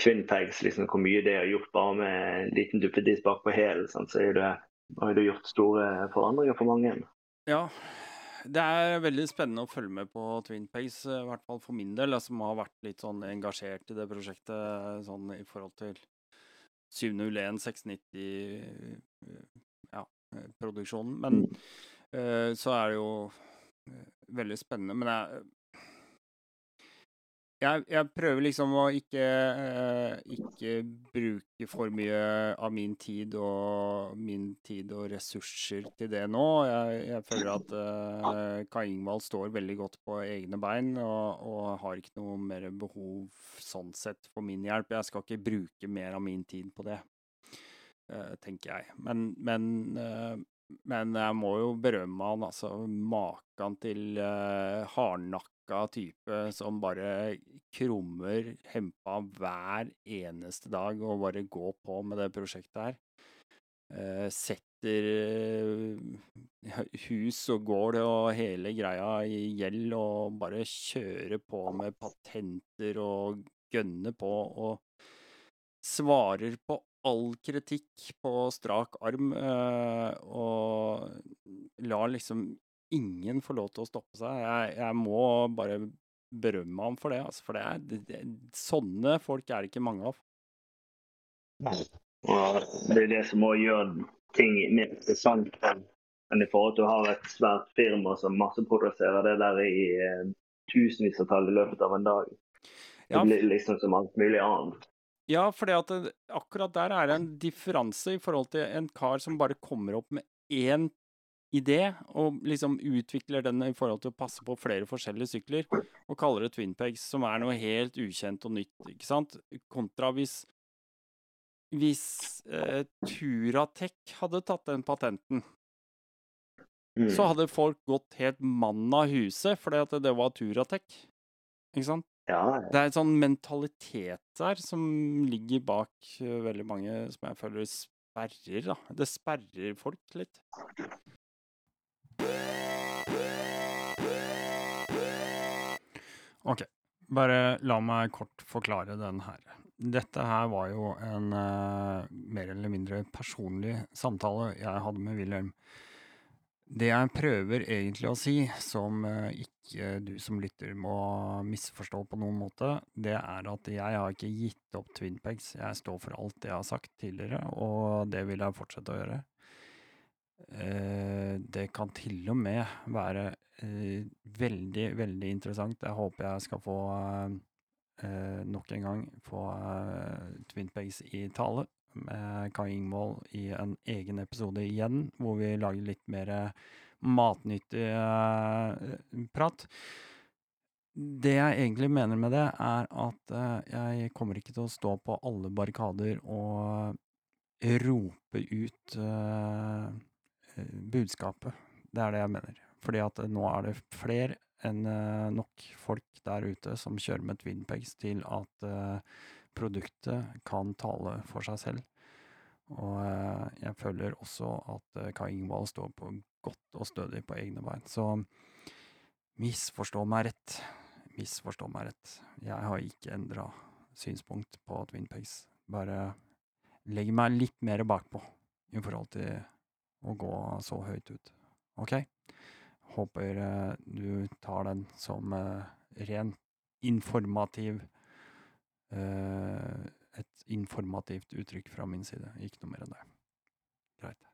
[SPEAKER 2] twin pegs, liksom, hvor mye det har gjort bare med en liten duppeditt bak på hælen, så er det, har det gjort store forandringer for mange.
[SPEAKER 1] Ja. Det er veldig spennende å følge med på Twin Pegs, i hvert fall for min del, som har vært litt sånn engasjert i det prosjektet sånn i forhold til 701, 690 ja, eh, produksjonen. Men eh, så er det jo eh, veldig spennende. Men jeg jeg, jeg prøver liksom å ikke, eh, ikke bruke for mye av min tid og min tid og ressurser til det nå. Jeg, jeg føler at uh, Kai Ingvald står veldig godt på egne bein og, og har ikke noe mer behov sånn sett for min hjelp. Jeg skal ikke bruke mer av min tid på det, uh, tenker jeg. Men, men, uh, men jeg må jo berømme han, altså. Maken til uh, hardnakka type som bare krummer hempa hver eneste dag og bare går på med det prosjektet her. Eh, setter eh, hus og gård og hele greia i gjeld og bare kjører på med patenter og gønner på og svarer på all kritikk på strak arm eh, og lar liksom ingen får lov til å stoppe seg. Jeg, jeg må bare berømme ham for det, altså, for det er, det, det, sånne folk er det ikke mange av.
[SPEAKER 2] Ja, det er det som må gjøre ting mer interessant enn i forhold til å ha et svært firma som masseproduserer det der i eh, tusenvis av tall i løpet av en dag. Det
[SPEAKER 1] Ja,
[SPEAKER 2] blir liksom som alt mulig annet.
[SPEAKER 1] Ja, for akkurat der er det en differanse i forhold til en kar som bare kommer opp med én idé, og liksom utvikler den i forhold til å passe på flere forskjellige sykler, og kaller det Twinpegs, som er noe helt ukjent og nytt, ikke sant? Kontra hvis hvis eh, Turatech hadde tatt den patenten,
[SPEAKER 2] Mm.
[SPEAKER 1] så hadde folk gått helt mann av huset fordi at det var Turatech. Ikke sant?
[SPEAKER 2] Ja,
[SPEAKER 1] Det er en sånn mentalitet der som ligger bak eh, veldig mange som jeg føler sperrer, da. Det sperrer folk litt. Ok, bare la meg kort forklare den her. Dette her var jo en uh, mer eller mindre personlig samtale jeg hadde med Wilhelm. Det jeg prøver egentlig å si, som uh, ikke du som lytter må misforstå på noen måte, det er at jeg har ikke gitt opp Twinpegs. Jeg står for alt jeg har sagt tidligere, og det vil jeg fortsette å gjøre. Eh, det kan til og med være eh, veldig, veldig interessant. Jeg håper jeg skal få eh, nok en gang få Twinpegs i tale med Kai Ingvold i en egen episode igjen, hvor vi lager litt mer matnyttig prat. Det jeg egentlig mener med det, er at jeg kommer ikke til å stå på alle barrikader og rope ut budskapet. Det er det jeg mener. Fordi at nå er det flere enn eh, nok folk der ute som kjører med Twinpegs til at eh, produktet kan tale for seg selv. Og eh, jeg føler også at eh, Kai Ingvald står på godt og stødig på egne bein. Så misforstå meg rett. Misforstå meg rett. Jeg har ikke endra synspunkt på Twinpegs. Bare legg meg litt mer bakpå i forhold til å gå så høyt ut. Ok? Håper eh, du tar den som rent ren informativ eh, Et informativt uttrykk fra min side. Ikke noe mer enn det. Greit.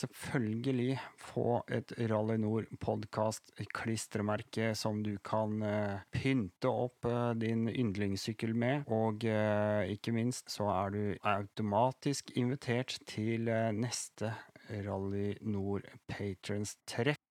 [SPEAKER 1] selvfølgelig få et Rally Nord podkast-klistremerke som du kan eh, pynte opp eh, din yndlingssykkel med. Og eh, ikke minst så er du automatisk invitert til neste Rally Nord Patrons-treff.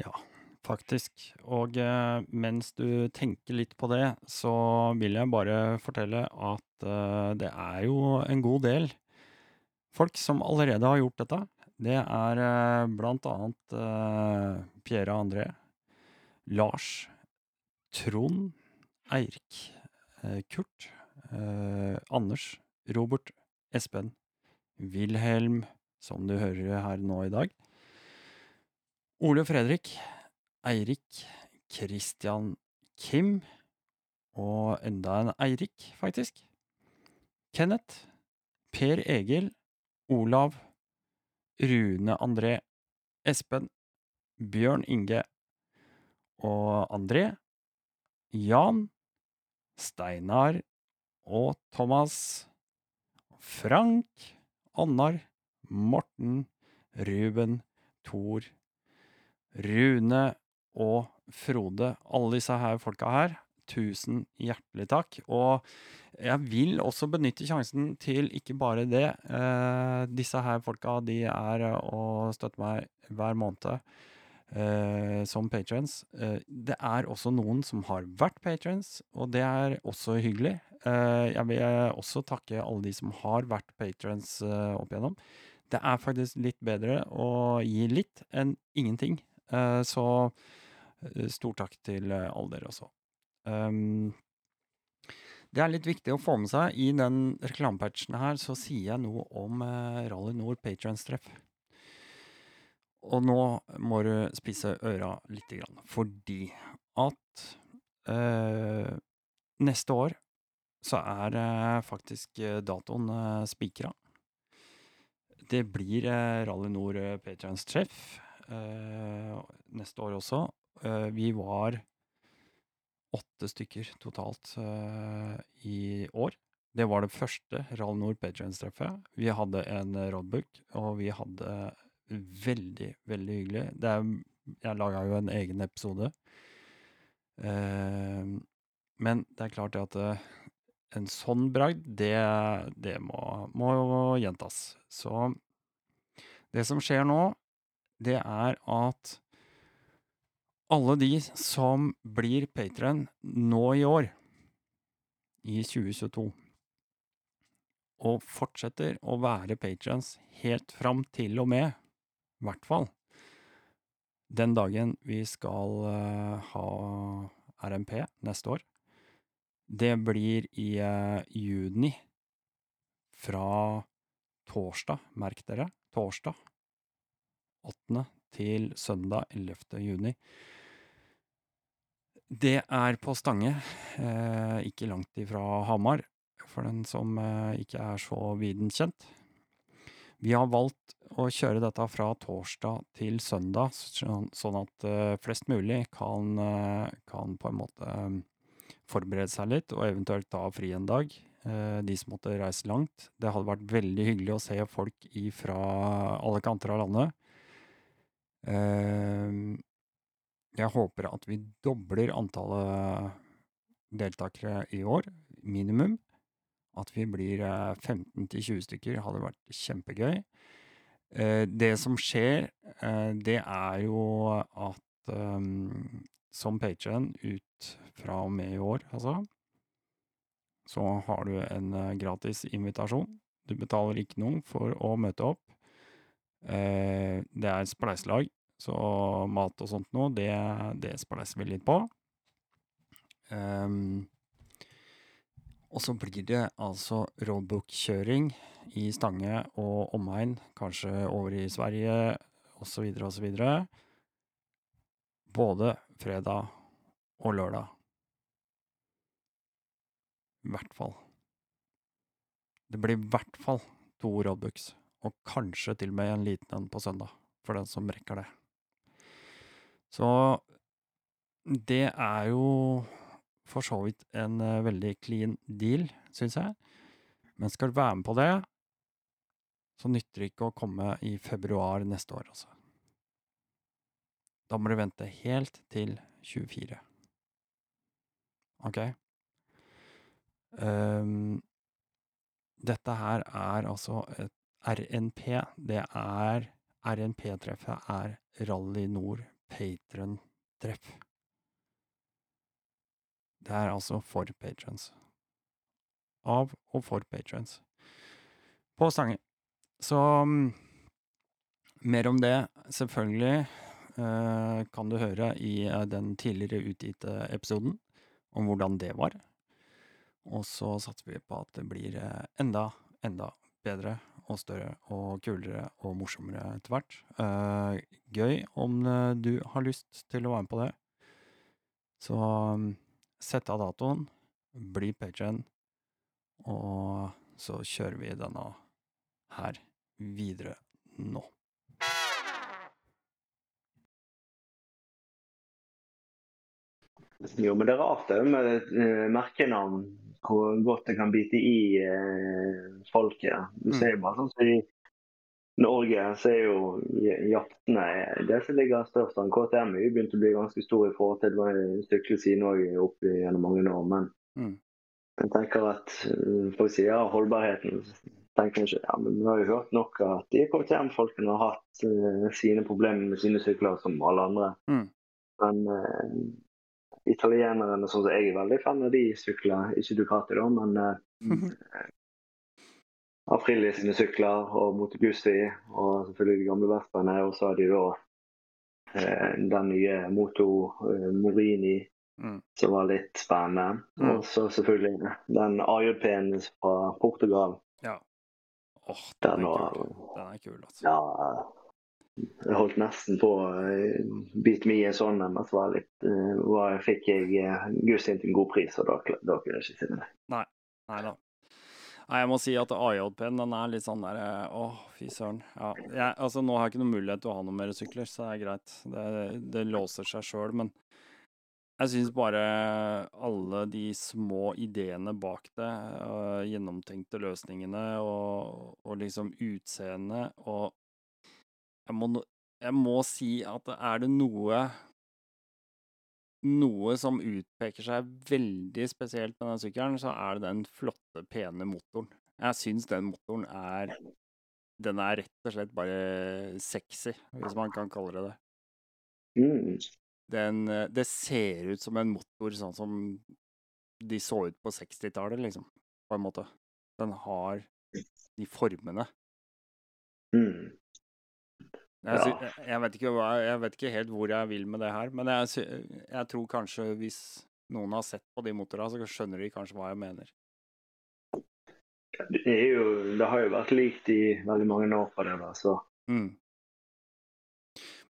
[SPEAKER 1] Ja, faktisk. Og eh, mens du tenker litt på det, så vil jeg bare fortelle at eh, det er jo en god del folk som allerede har gjort dette. Det er eh, blant annet eh, Pierre André, Lars, Trond, Eirik, eh, Kurt, eh, Anders, Robert, Espen, Wilhelm, som du hører her nå i dag. Ole Fredrik, Eirik, Christian, Kim, og enda en Eirik, faktisk. Kenneth, Per Egil, Olav, Rune André, Espen, Bjørn Inge og André, Jan, Steinar og Thomas, Frank, Annar, Morten, Ruben, Thor, Rune og Frode. Alle disse her folka her, tusen hjertelig takk. Og jeg vil også benytte sjansen til ikke bare det. Eh, disse her folka, de er å støtte meg hver måned. eh, som patrons. Eh, det er også noen som har vært patrons, og det er også hyggelig. Eh, jeg vil også takke alle de som har vært patrons eh, opp igjennom. Det er faktisk litt bedre å gi litt enn ingenting. Eh, så eh, stor takk til eh, alle dere også. Um, det er litt viktig å få med seg. I den reklamepatchen her så sier jeg noe om Rally Nord patrons-treff. Og nå må du spisse øra lite grann, fordi at øh, neste år så er øh, faktisk datoen eh, spikra. Det blir Rally Nord patrons-treff eh, neste år også. Eh, vi var åtte stykker totalt eh, i år. Det var det første Rally Nord patrons-treffet. Vi hadde en eh, roadbook, og vi hadde veldig, veldig hyggelig. Er, jeg laga jo en egen episode. Eh, men det er klart at eh, en sånn bragd, det, det må, må gjentas. Så det som skjer nå, det er at alle de som blir patron nå i år, i 2022, og fortsetter å være patrons helt fram til og med, i hvert fall, den dagen vi skal eh, ha RMP neste år. Det blir i eh, juni, fra torsdag, merk dere, torsdag 8. til søndag 11. juni. Det er på Stange, eh, ikke langt ifra Hamar, for den som eh, ikke er så viden kjent. Vi har valgt å kjøre dette fra torsdag til søndag, sånn, sånn at eh, flest mulig kan, kan på en måte forberede seg litt, og eventuelt ta fri en dag. de som måtte reise langt. Det hadde vært veldig hyggelig å se folk fra alle kanter av landet. Eh, jeg håper at vi dobler antallet deltakere i år, minimum. At vi blir eh, 15-20 stykker hadde vært kjempegøy. Eh, det som skjer, eh, det er jo at ehm, som patrion ut fra og med i år, altså, så har du en eh, gratis invitasjon. Du betaler ikke noe for å møte opp. Eh, det er spleiselag, så mat og sånt noe, det, det spleiser vi litt på. Um, og så blir det altså roadbook-kjøring i Stange og omegn, kanskje over i Sverige osv., osv. Både fredag og lørdag. I hvert fall. Det blir i hvert fall to roadbooks, og kanskje til og med en liten en på søndag, for den som rekker det. Så det er jo for så vidt en eh, veldig clean deal, syns jeg. Men skal du være med på det, så nytter det ikke å komme i februar neste år, altså. Da må du vente helt til 24. Ok? Um, dette her er altså et RNP. Det er RNP-treffet er Rally Nord Patron-treff. Det er altså for patrons. Av og for patrons. På Stange. Så mm, mer om det, selvfølgelig, eh, kan du høre i eh, den tidligere utgitte episoden om hvordan det var. Og så satser vi på at det blir eh, enda, enda bedre og større og kulere og morsommere etter hvert. Eh, gøy om eh, du har lyst til å være med på det. Så um, sett av datoen, bli patron, og så kjører vi denne her videre nå.
[SPEAKER 2] Jo, men det er rart det med eh, merkenavn, hvor godt det kan bite i eh, folket. Du
[SPEAKER 1] Mm.
[SPEAKER 2] ser bare sånn som i Norge, så er jo jaktene det som ligger størst an. KTM jo begynt å bli ganske stor i forhold til hva Stykle sine òg opp gjennom mange år. Men
[SPEAKER 1] Mm.
[SPEAKER 2] jeg tenker at eh, folk sier ja, holdbarheten tenker ikke ja, men vi har jo hørt nok at de KTM-folkene har hatt eh, sine problemer med sine sykler som alle andre.
[SPEAKER 1] Mm.
[SPEAKER 2] Men eh, italienerne, sånn som jeg er veldig fan av de sykler. ikke Ducati da, men eh, Aprilia sine sykler og Moto Guzzi og selvfølgelig de gamle Vespaene. Og så har de da eh, den nye Moto eh, Morini
[SPEAKER 1] Mm.
[SPEAKER 2] som var litt spennende.
[SPEAKER 1] Mm.
[SPEAKER 2] Og så selvfølgelig den AJP-en fra Portugal. Ja.
[SPEAKER 1] Åh, den
[SPEAKER 2] Den
[SPEAKER 1] er kul. Den er kul, altså.
[SPEAKER 2] Ja, jeg holdt nesten på å uh, bite meg i en sånn, men så var litt, eh, var, fikk jeg Gustin til en god pris, og da, da kunne jeg ikke si det.
[SPEAKER 1] Nei da. Nei, jeg må si at AJP-en den er litt sånn der Å, fy søren. Ja, jeg, altså, nå har jeg ikke noen mulighet til å ha noen mer sykler, så det er greit. Det, det låser seg sjøl, men jeg syns bare alle de små ideene bak det, gjennomtenkte løsningene og, og liksom utseendet og jeg må, jeg må si at er det noe noe som utpeker seg veldig spesielt med den sykkelen, så er det den flotte, pene motoren. Jeg syns den motoren er Den er rett og slett bare sexy, hvis man kan kalle det det.
[SPEAKER 2] Mm.
[SPEAKER 1] Den, det ser ut som en motor sånn som de så ut på 60-tallet, liksom, på en måte. Den har de formene.
[SPEAKER 2] Mm.
[SPEAKER 1] Jeg, sy jeg, vet ikke hva, jeg vet ikke helt hvor jeg vil med det her, men jeg, sy jeg tror kanskje hvis noen har sett på de motorene, så skjønner de kanskje hva jeg mener.
[SPEAKER 2] Det, er jo, det har jo vært likt i veldig mange år på det, da, så,
[SPEAKER 1] Mm.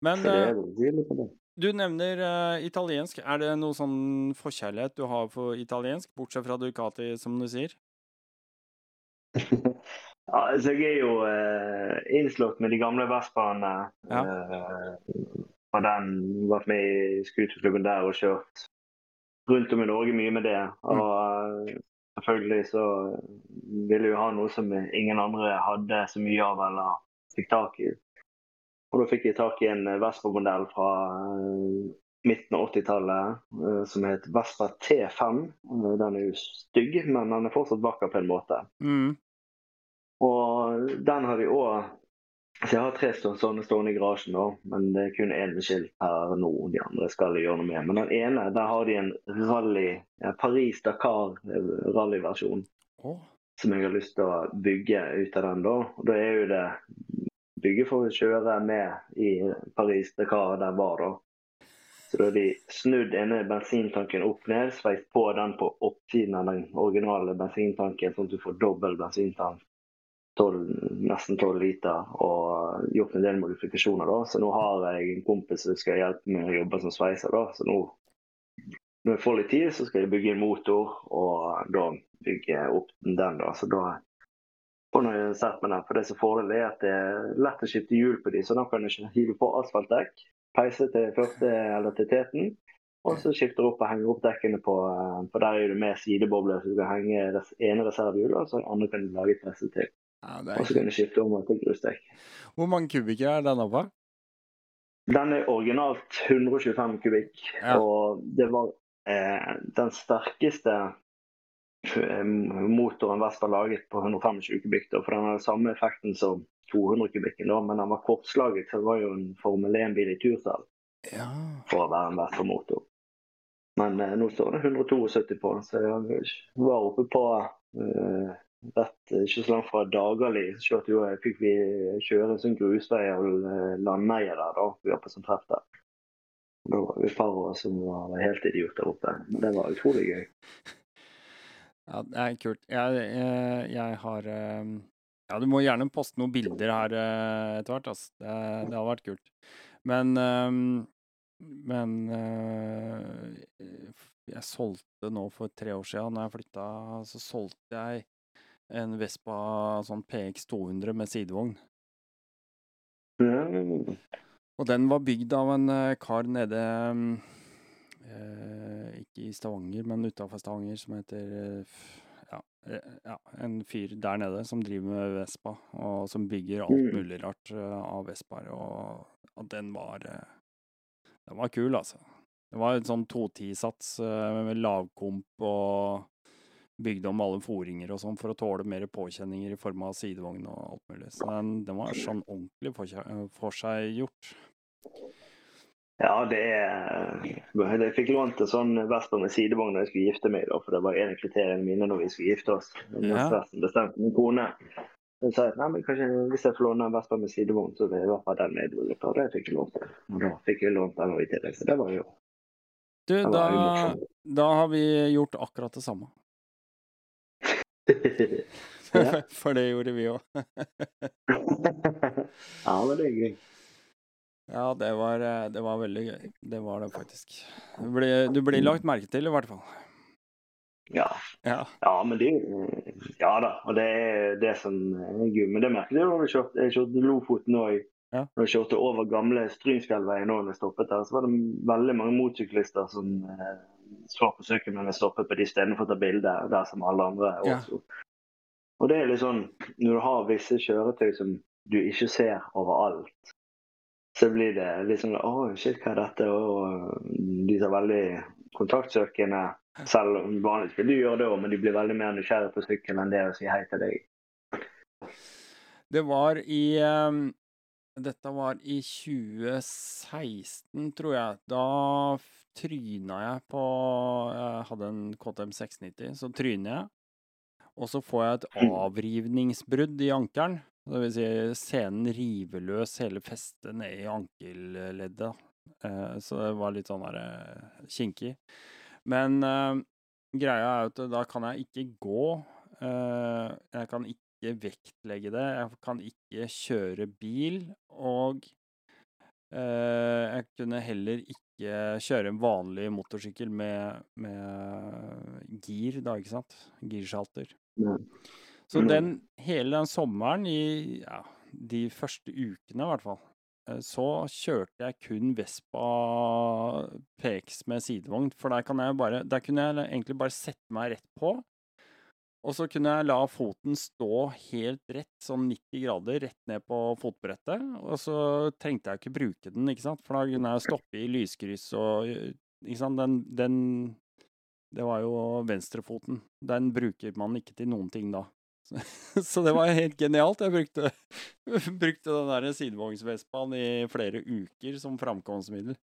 [SPEAKER 1] Men
[SPEAKER 2] så det
[SPEAKER 1] eh,
[SPEAKER 2] det.
[SPEAKER 1] du nevner uh, italiensk. Er det noe sånn forkjærlighet du har for italiensk, bortsett fra Ducati, som du sier?
[SPEAKER 2] Ja, altså jeg er jo eh, innslått med de gamle Vespaene.
[SPEAKER 1] Ja.
[SPEAKER 2] Eh, og den vært med i scooterklubben der og kjørt rundt om i Norge mye med det. Og eh, selvfølgelig så ville jo ha noe som ingen andre hadde så mye av eller fikk tak i. Og da fikk jeg tak i en Vespa-modell fra uh, midten av 80-tallet uh, som het Vespa T5. Eh, Den er jo stygg, men den er fortsatt vakker på en måte.
[SPEAKER 1] Mm.
[SPEAKER 2] Og den har vi òg Så jeg har tre sånne stående i garasjen, da, men det er kun én med skilt her nå. De andre skal jeg gjøre noe med. Men den ene, der har de en rally, Paris-Dakar-rallyversjon
[SPEAKER 1] Oh.
[SPEAKER 2] som jeg har lyst til å bygge ut av den. Da Og da er jo det bygge for å kjøre med i Paris-Dakar der var, da. Så da har de snudd ene bensintanken opp ned, sveist på den på oppsiden av den originale bensintanken, sånn at du får dobbel bensintank. 12, nesten 12 liter, og gjort en del modifikasjoner. da. Så nå har jeg en kompis som skal hjelpe meg å jobbe som sveiser. da. Så nå, når jeg får litt tid, så skal jeg bygge en motor, og da bygge opp den. da. Så da får jeg sett med den. For det som fordelen er at det er lett å skifte hjul på de, så da kan du ikke hive på asfaltdekk, peise til første eller til teten, og så skifter du opp og henger opp dekkene på eh, For der er det med sidebobler, så du kan henge det ene reservehjulet, og så andre kan du lage et presse til.
[SPEAKER 1] Ja,
[SPEAKER 2] Og så kan du skifte om til grusdekk.
[SPEAKER 1] Hvor mange kubikker er denne på?
[SPEAKER 2] Den er originalt 125 kubikk,
[SPEAKER 1] Ja.
[SPEAKER 2] og det var eh, den sterkeste eh, motoren Vespa laget på 125 kubikk. Da, for den har samme effekten som 200 kubikken, da, men den var kortslaget, så det var jo en Formel 1-bil i turstall
[SPEAKER 1] Ja.
[SPEAKER 2] for å være en Vespa-motor. Men eh, nå står det 172 på den, så jeg var oppe på eh, rett ikke så langt fra Dagali. Kjørte jo, fikk vi kjøre en sånn grusvei og landeie der, da. Vi var på sånn treff der. Da var vi et par år som var helt idioter oppe. Det var utrolig gøy.
[SPEAKER 1] Ja, det er kult. Jeg, jeg, jeg har eh, Ja, du må gjerne poste noen bilder her eh, etter hvert, altså. Det, det hadde vært kult. Men eh, Men eh, jeg solgte nå for tre år siden, når jeg flytta, så solgte jeg en Vespa sånn PX 200 med sidevogn.
[SPEAKER 2] Mm.
[SPEAKER 1] Og den var bygd av en eh, kar nede eh, Ikke i Stavanger, men utafor Stavanger, som heter eh, ja, eh, ja, en fyr der nede som driver med Vespa, og som bygger alt
[SPEAKER 2] Mm.
[SPEAKER 1] mulig rart av Vespaer. Og og den var Den var kul, altså. Det var en sånn 210-sats eh, med lavkomp og bygde om alle foringer og sånn for å tåle mer påkjenninger i form av sidevogn og alt mulig. Så den, den var sånn ordentlig forseggjort.
[SPEAKER 2] Ja, det Jeg fikk lånt en sånn Vespa med sidevogn da jeg skulle gifte meg, da, for det var en av kriteriene mine når vi skulle gifte oss. Ja. bestemte min kone. Hun sa nei, men kanskje hvis jeg får låne en Vespa med sidevogn, så vil jeg i hvert fall den med. Og det fikk jeg lånt. Og da fikk jeg lånt den i tillegg, så det var jo
[SPEAKER 1] Du, da, da har vi gjort akkurat det samme. For det gjorde vi òg.
[SPEAKER 2] ja, det er gøy.
[SPEAKER 1] Ja, det var, eh, det var, veldig gøy. Det var det faktisk. Du blir, du blir lagt merke til, i hvert fall.
[SPEAKER 2] Ja.
[SPEAKER 1] Ja,
[SPEAKER 2] ja men det Ja da. Og det er det som er gøy. Men det merket jeg da jeg kjørte, jeg kjørte Lofoten òg. Ja. Når jeg kjørte over gamle Strynsfjellveien når jeg stoppet der, så var det veldig mange motsyklister som eh, så på sykkelen men jeg stoppet på de stedene for å ta bilde, der som alle andre også. Ja. Og det er litt sånn, Når du har visse kjøretøy som du ikke ser overalt, så blir det litt sånn Å, shit, hva er dette? Og de er veldig kontaktsøkende. Selv om vanligvis vil du gjøre det òg, men de blir veldig mer nysgjerrige på sykkelen enn det å si hei til deg.
[SPEAKER 1] Det var i um, Dette var i 2016, tror jeg. Da tryna jeg på Jeg hadde en KTM 690, så tryner jeg. Og så får jeg et mm. avrivningsbrudd i ankelen. Det vil si, scenen river løs hele festet ned i ankelleddet. Eh, så det var litt sånn derre eh, kinkig. Men eh, greia er at da kan jeg ikke gå. Jeg kan ikke vektlegge det. Jeg kan ikke kjøre bil. Og jeg kunne heller ikke kjøre en vanlig motorsykkel med, med gir, da, ikke sant? Girskjalter. Så den, hele den sommeren, i ja, de første ukene i hvert fall, eh, så kjørte jeg kun Vespa PX med sidevogn. For der, jeg bare, der kunne jeg egentlig bare sette meg rett på. Og så kunne jeg la foten stå helt rett, sånn 90 grader, rett ned på fotbrettet. Og så trengte jeg ikke bruke den, ikke sant? for da kunne jeg stoppe i lyskryss og ikke sant? Den, den Det var jo venstrefoten. Den bruker man ikke til noen ting da. Så, det var helt genialt. Jeg brukte, brukte den der sidevognsvespaen i flere uker som framkomstmiddel.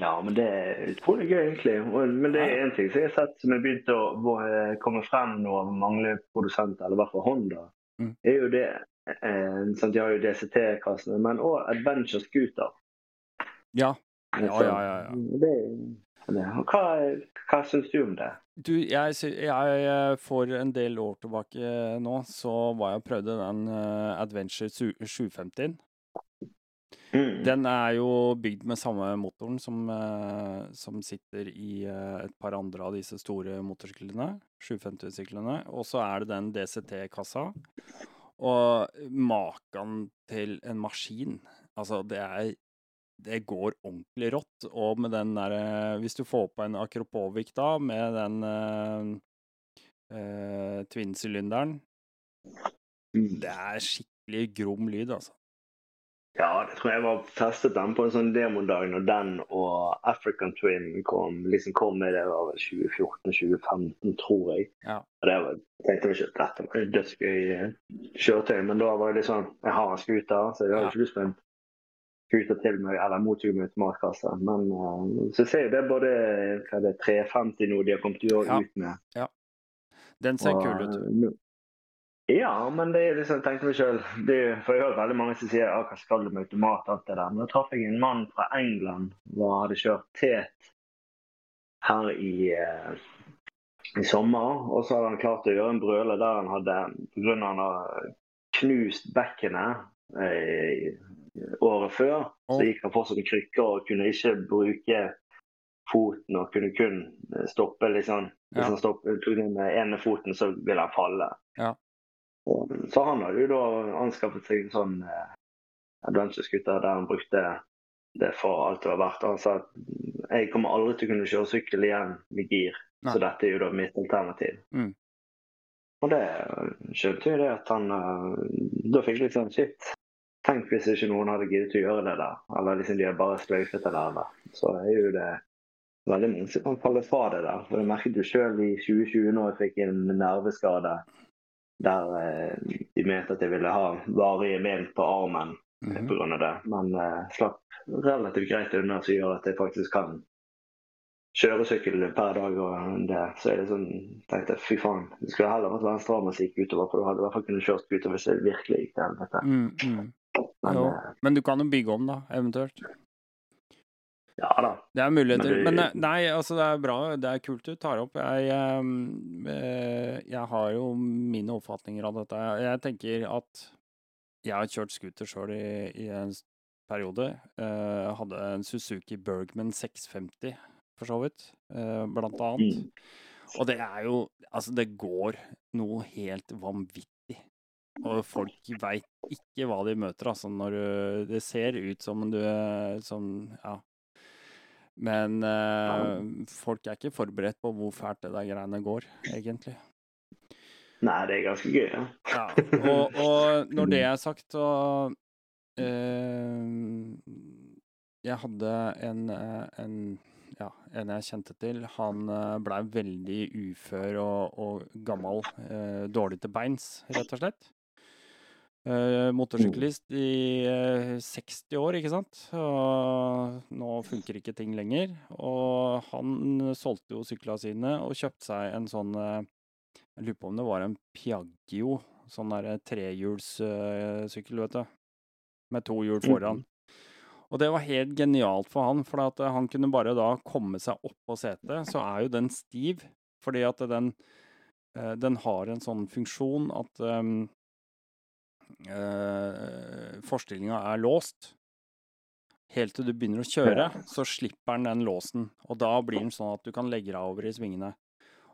[SPEAKER 2] Ja, men det er utrolig gøy, egentlig. Men det er én ting som jeg har sett som er begynt å eh, komme frem nå av mange produsenter, eller i hvert fall Honda, mm. er jo det eh, sant, De har jo DCT-kassene, men òg Adventure Scooter.
[SPEAKER 1] Ja. Ja, ja, ja. ja.
[SPEAKER 2] Det, det, hva hva syns du om det?
[SPEAKER 1] Du, jeg, jeg, For en del år tilbake nå, så var jeg og prøvde den Adventure 750. Mm. Den er jo bygd med samme motoren som, uh, som sitter i uh, et par andre av disse store motorsyklene. 750-syklene. Og så er det den DCT-kassa. Og maken til en maskin Altså, det er det går ordentlig rått. Og med den der eh, Hvis du får på en Akropovic da, med den uh, uh, twin-sylinderen mm. Det er skikkelig grom lyd, altså.
[SPEAKER 2] Ja, det tror jeg var testet den på en sånn demodag når den og African Twin kom, liksom kom med det var 2014-2015, tror jeg.
[SPEAKER 1] Ja.
[SPEAKER 2] Og det var, jeg tenkte ikke at dette var dødsgøy kjøretøy, men da var det litt sånn Jeg har en scooter, så jeg har ikke lyst på en scooter til meg, eller motor med automatkasse. Men uh, så ser jeg det både hva det er, 350 nå de har kommet ja. ut med.
[SPEAKER 1] Ja. Den ser og, kul ut.
[SPEAKER 2] Ja, men det er liksom, tenkte meg sjøl For jeg har hørt veldig mange som sier ja, hva skal du med automat, alt det der. Men da traff jeg en mann fra England som hadde kjørt tet her i, eh, i sommer. Og så hadde han klart å gjøre en brøle der han hadde Pga. han har knust bekkenet eh, året før. Så gikk han fortsatt med krykker og kunne ikke bruke foten og kunne kun eh, stoppe liksom. Hvis ja. han stoppet, den ene foten, så ville han falle.
[SPEAKER 1] Ja.
[SPEAKER 2] Så han hadde jo da anskaffet seg en sånn eh, adventure-scooter der han brukte det for alt det var verdt. Han sa at jeg kommer aldri til å kunne kjøre sykkel igjen med gir, Nei. så dette er jo da mitt alternativ.
[SPEAKER 1] Mm.
[SPEAKER 2] Og det skjønte jo det at han eh, Da fikk jeg litt sånn shit. Tenk hvis ikke noen hadde giddet å gjøre det der. Eller liksom de har bare sløyfet det der. Så er jo det veldig mange som kan falle fra det der. For Jeg merket jo sjøl i 2020 når jeg fikk en nerveskade der eh, de mente at jeg ville ha varige men på armen
[SPEAKER 1] Mhm.
[SPEAKER 2] pga. det. Men eh, slapp relativt greit unna, som gjør at jeg faktisk kan kjøre sykkel per dag. og det. Så det sånn, tenkte jeg fy faen, det skulle heller vært venstrearmen som gikk utover, for da hadde jeg i hvert fall kunnet kjørt utover hvis det virkelig gikk til helvete.
[SPEAKER 1] Mm, mm.
[SPEAKER 2] Men eh,
[SPEAKER 1] Men du kan jo bygge om, da, eventuelt.
[SPEAKER 2] Ja da.
[SPEAKER 1] Det er muligheter.
[SPEAKER 2] Men det-
[SPEAKER 1] men nei, altså det er bra. Det er kult du tar opp. Jeg, ehm, eh, jeg har jo mine oppfatninger av dette. Jeg tenker at jeg har kjørt scooter sjøl i, i en periode. Jeg hadde en Suzuki Bergman 650, for så vidt, eh, blant annet. Og det er jo Altså, det går noe helt vanvittig. Og folk veit ikke hva de møter, altså, når du Det ser ut som du som Ja. Men uh, folk er ikke forberedt på hvor fælt det der greiene går, egentlig.
[SPEAKER 2] Nei, det er ganske gøy. Ja.
[SPEAKER 1] Ja, og, og når det er sagt, så uh, Jeg hadde en, eh, en ja, en jeg kjente til, han uh, blei veldig ufør og, og gammel. eh, dårlig til beins, rett og slett. Eh, motorsyklist i uh, 60 år, ikke sant. Og nå funker ikke ting lenger. Og han solgte jo sykla sine og kjøpte seg en sånn uh, Jeg lurer på om det var en Piaggio, sånn derre trehjulssykkel, vet du. Med to hjul foran. Og det var helt genialt for han, for at han kunne bare da komme seg opp på setet. Så er jo den stiv, fordi at den, eh, den har en sånn funksjon at um, eh, forstillinga er låst. Helt til du begynner å kjøre, så slipper den den låsen. Og da blir den sånn at du kan legge deg over i svingene.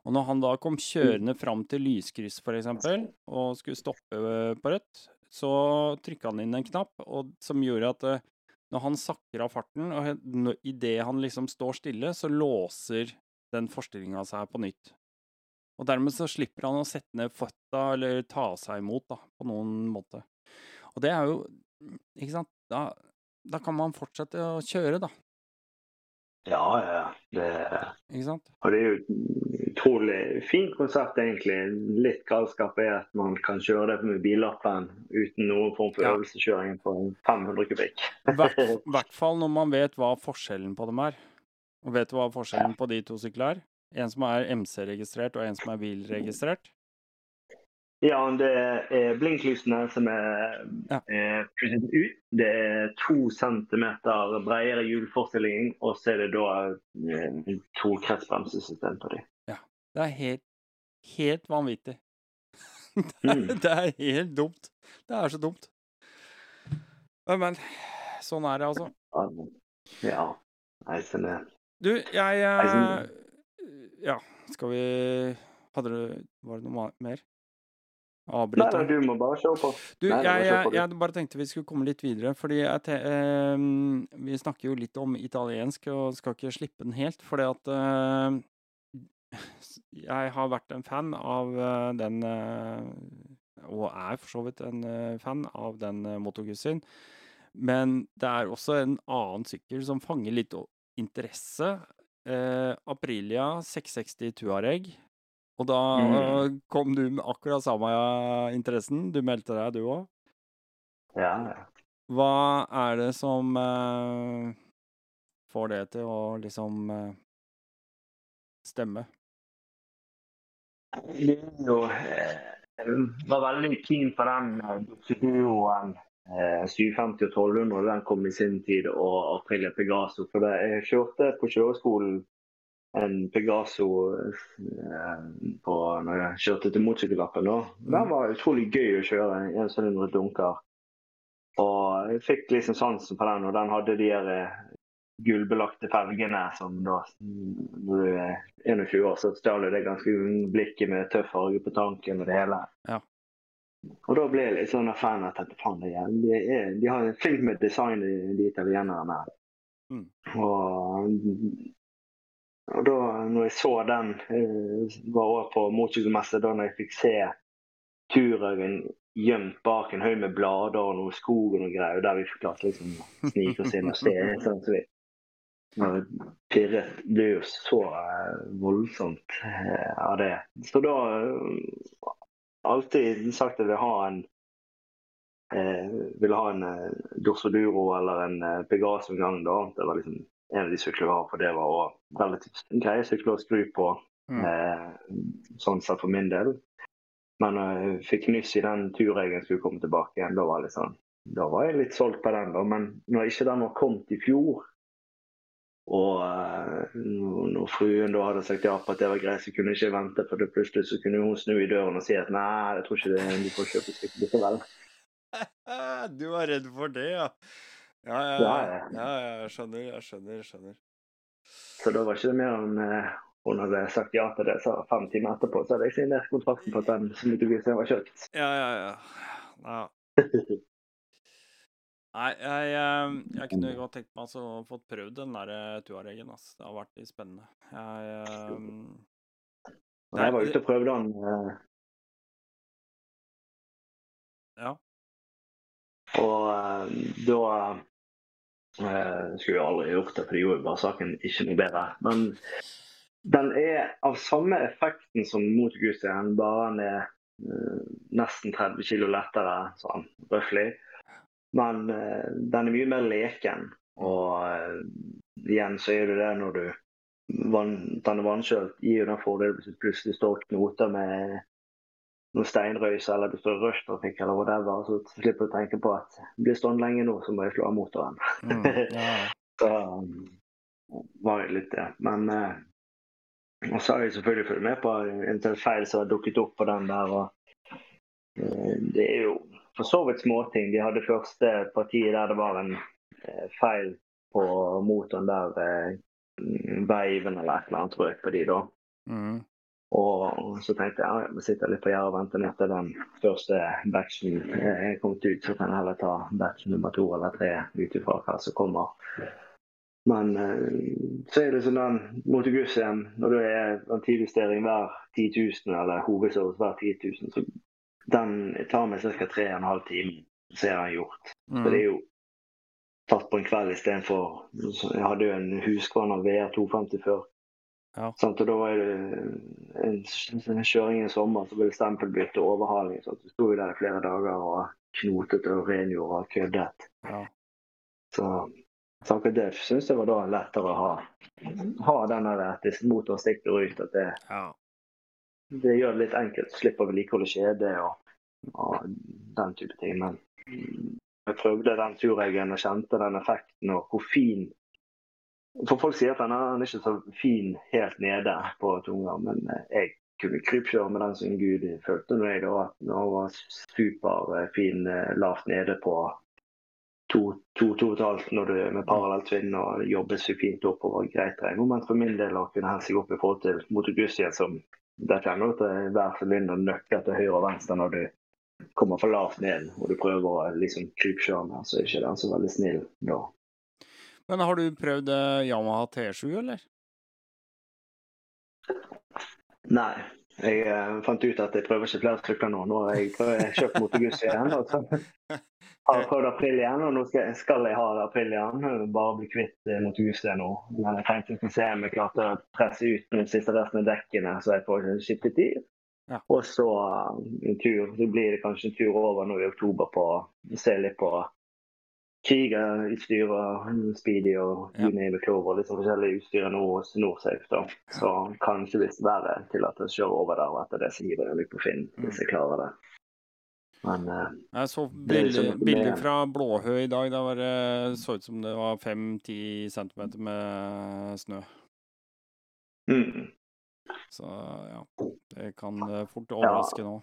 [SPEAKER 1] Og når han da kom kjørende fram til lyskryss, f.eks., og skulle stoppe eh, på rødt, så trykka han inn en knapp og, som gjorde at eh, når han sakker av farten, og idet han liksom står stille, så låser den forstillinga seg på nytt. Og dermed så slipper han å sette ned føtta eller ta seg imot, da, på noen måte. Og det er jo Ikke sant? Da, da kan man fortsette å kjøre, da.
[SPEAKER 2] Ja, ja. Det,
[SPEAKER 1] Ikke sant?
[SPEAKER 2] og det er jo et utrolig fin konsept, egentlig. Litt galskap er at man kan kjøre det med billappen uten noen form for
[SPEAKER 1] Ja.
[SPEAKER 2] øvelseskjøring på 500 kubikk.
[SPEAKER 1] I hvert, hvert fall når man vet hva forskjellen på dem er. Og vet du hva forskjellen på de to syklene er? En som er MC-registrert, og en som er bilregistrert.
[SPEAKER 2] Ja, det er blinklysene som er,
[SPEAKER 1] Ja.
[SPEAKER 2] puttet ut. Det er to centimeter bredere hjulforstilling, og så er det da eh, to kretsbremsesystem på dem.
[SPEAKER 1] Det er helt, helt vanvittig. Det er,
[SPEAKER 2] Mm.
[SPEAKER 1] det er helt dumt. Det er så dumt. Men, sånn er det, altså.
[SPEAKER 2] Ja. Nei, sånn er
[SPEAKER 1] Du, jeg
[SPEAKER 2] Nei,
[SPEAKER 1] eh,
[SPEAKER 2] sånn-
[SPEAKER 1] Ja, skal vi Hadde du Var det noe mer? Avbryte?
[SPEAKER 2] nei, du må bare se på.
[SPEAKER 1] Du,
[SPEAKER 2] Nei,
[SPEAKER 1] jeg, jeg,
[SPEAKER 2] på
[SPEAKER 1] jeg bare tenkte vi skulle komme litt videre, fordi te, eh, vi snakker jo litt om italiensk, og skal ikke slippe den helt, fordi at eh, jeg har vært en fan av eh, den, eh, og er for så vidt en eh, fan av den uh, Motoguzzien, men det er også en annen sykkel som fanger litt interesse. Eh, Aprilia 660 Tuareg. Og da
[SPEAKER 2] Mm.
[SPEAKER 1] kom du med akkurat samme eh, interessen. Du meldte deg, du òg.
[SPEAKER 2] Ja, ja.
[SPEAKER 1] Hva er det som eh, får det til å liksom eh, stemme?
[SPEAKER 2] Det jo eh, Jeg var veldig keen på den eh, eh, 750 og 1200 den kom i sin tid, og Aprilia Pegaso. For det, jeg kjørte på kjøreskolen en Pegaso eh, på, når jeg kjørte til motorsykkellappen. Den var utrolig gøy å kjøre. En sylinder dunker. Og jeg fikk liksom sansen på den, og den hadde de her eh, gullbelagte felgene som da Når du er 21 år, så stjal det ganske blikket med tøff farge på tanken og det hele.
[SPEAKER 1] Ja.
[SPEAKER 2] Og da ble jeg litt sånn fan at tenkte, faen, de, er, de har flink med design, de, italienerne.
[SPEAKER 1] Mm.
[SPEAKER 2] Og, og da når jeg så den, eh, var over på motorsykkelmesse, da når jeg fikk se Turøyen gjemt bak en haug med blader og noe skog og noe greier, der vi fikk klart liksom snike oss inn og se. Sånn, så vi pirret ble jo så voldsomt eh, av det. Så da alltid sagt at jeg vil ha en eh, vil ha en eh, Dorsoduro eller en eh, Pegaso en gang. da. Det var liksom en av de syklene jeg har, for det var også relativt greie sykler å skru på.
[SPEAKER 1] Mm.
[SPEAKER 2] Eh, sånn sett for min del. Men jeg jeg fikk nyss i den turregelen skulle komme tilbake igjen, da var, liksom, da var jeg litt solgt på den. da. Men når ikke den var kommet i fjor, og eh, når fruen da hadde sagt ja på at det var greit, så kunne jeg ikke vente. For det plutselig så kunne hun snu i døren og si at nei, jeg tror ikke det, du får kjøpe sykkel likevel.
[SPEAKER 1] Du var redd for det, ja? Ja, ja,
[SPEAKER 2] Ja,
[SPEAKER 1] ja.
[SPEAKER 2] ja.
[SPEAKER 1] jeg skjønner, jeg skjønner. jeg skjønner.
[SPEAKER 2] Så da var ikke det mer enn eh, hun hadde sagt ja til det, så fem timer etterpå så hadde jeg signert kontrakten på at den mytologien var kjøpt.
[SPEAKER 1] Ja, ja, ja. ja. Nei, jeg, jeg, jeg kunne godt tenkt meg altså, å få prøvd den der eh, Tuaregen. ass. Det har vært litt spennende. Jeg, um...
[SPEAKER 2] Nei, jeg var ute og prøvde den eh,
[SPEAKER 1] ja.
[SPEAKER 2] Og uh, da uh, skulle jeg aldri gjort det, for det gjorde bare saken ikke noe bedre. Men den er av samme effekten som Motorguzien, bare den er uh, nesten 30 kg lettere, sånn røftlig. Men den er mye mer leken. Og eh, igjen så er det det når du er vannkjølt, gir jo den fordelen hvis du plutselig står knoter med noen steinrøys eller det står rushtrafikk eller whatever, så slipper du å tenke på at blir stående lenge nå, så må jeg slå av motoren.
[SPEAKER 1] Mm, ja.
[SPEAKER 2] Så um, var det litt det. Men uh, og så har jeg selvfølgelig fulgt med på en feil som har dukket opp på den der. og uh, Det er jo for så vidt småting. De hadde første partiet der det var en uh, feil på motoren der uh, veiven eller et eller annet røk på de da.
[SPEAKER 1] Mm.
[SPEAKER 2] Og så tenkte jeg ja, jeg sitter litt på gjerdet og venter til den første batchen er kommet ut. Så kan jeg heller ta batch nummer to eller tre ut ifra hva som kommer. Men eh, så er det sånn den MotoGuzzien, når det er en tidjustering hver 10 000, eller hovedservice hver 10 000, så den tar meg ca. 3,5 timer, så er den gjort. Så det er jo tatt på en kveld istedenfor Jeg hadde jo en Husqvarna VR 250 før.
[SPEAKER 1] Ja.
[SPEAKER 2] Sånn, Og da var det en, en kjøring i sommer, så ble det stempelbytte og overhaling. Så sto vi der i flere dager og knotet og rengjorde og køddet.
[SPEAKER 1] Ja.
[SPEAKER 2] Så så akkurat det syns jeg var da lettere å ha. Ha den der at motoren stikker ut, at det,
[SPEAKER 1] ja.
[SPEAKER 2] Det gjør det litt enkelt. Slipper vedlikehold og kjede og, og den type ting. Men jeg prøvde den turregelen og kjente den effekten og hvor fin For folk sier at den er, ikke så fin helt nede på tunga, men eh, jeg kunne krypkjøre med den som gud. Følte når jeg da at den var superfin eh, lavt nede på to, to, to og et halvt når du med parallelt svinn og jobber så fint oppover. Greit regn. Men for min del å kunne helse opp i forhold til Motogussien, som det er hver sylinder nøkke til høyre og venstre når du kommer for lavt ned og du prøver å liksom krypkjøre med, så er ikke den så veldig snill da.
[SPEAKER 1] Men har du prøvd eh, Yamaha T7, eller?
[SPEAKER 2] Nei. Jeg eh, fant ut at jeg prøver ikke flere sykler nå. Nå har jeg, jeg kjøpt Motogussi igjen. Og så har prøvd april igjen, og nå skal, skal jeg ha det april igjen. Bare bli kvitt mot huset nå. Men jeg tenkte å se om jeg klarte å presse ut den siste resten av dekkene, så jeg får skiftet tid.
[SPEAKER 1] Ja.
[SPEAKER 2] Og så eh, en tur. Så blir det kanskje en tur over nå i oktober på å se litt på krigerutstyr og speedy og
[SPEAKER 1] Ja.
[SPEAKER 2] it, Clover, litt sånn forskjellig utstyr nå hos Norsafe. da. Så kanskje hvis været tillater å kjøre over der, og etter det så hiver jeg litt på Finn, hvis jeg klarer det. Men eh,
[SPEAKER 1] Jeg så
[SPEAKER 2] er
[SPEAKER 1] bilder,
[SPEAKER 2] liksom-
[SPEAKER 1] bilder fra Blåhø i dag. Da var det, så ut som det var 5-10 cm med snø.
[SPEAKER 2] mm,
[SPEAKER 1] Så ja, det kan eh, fort overraske nå.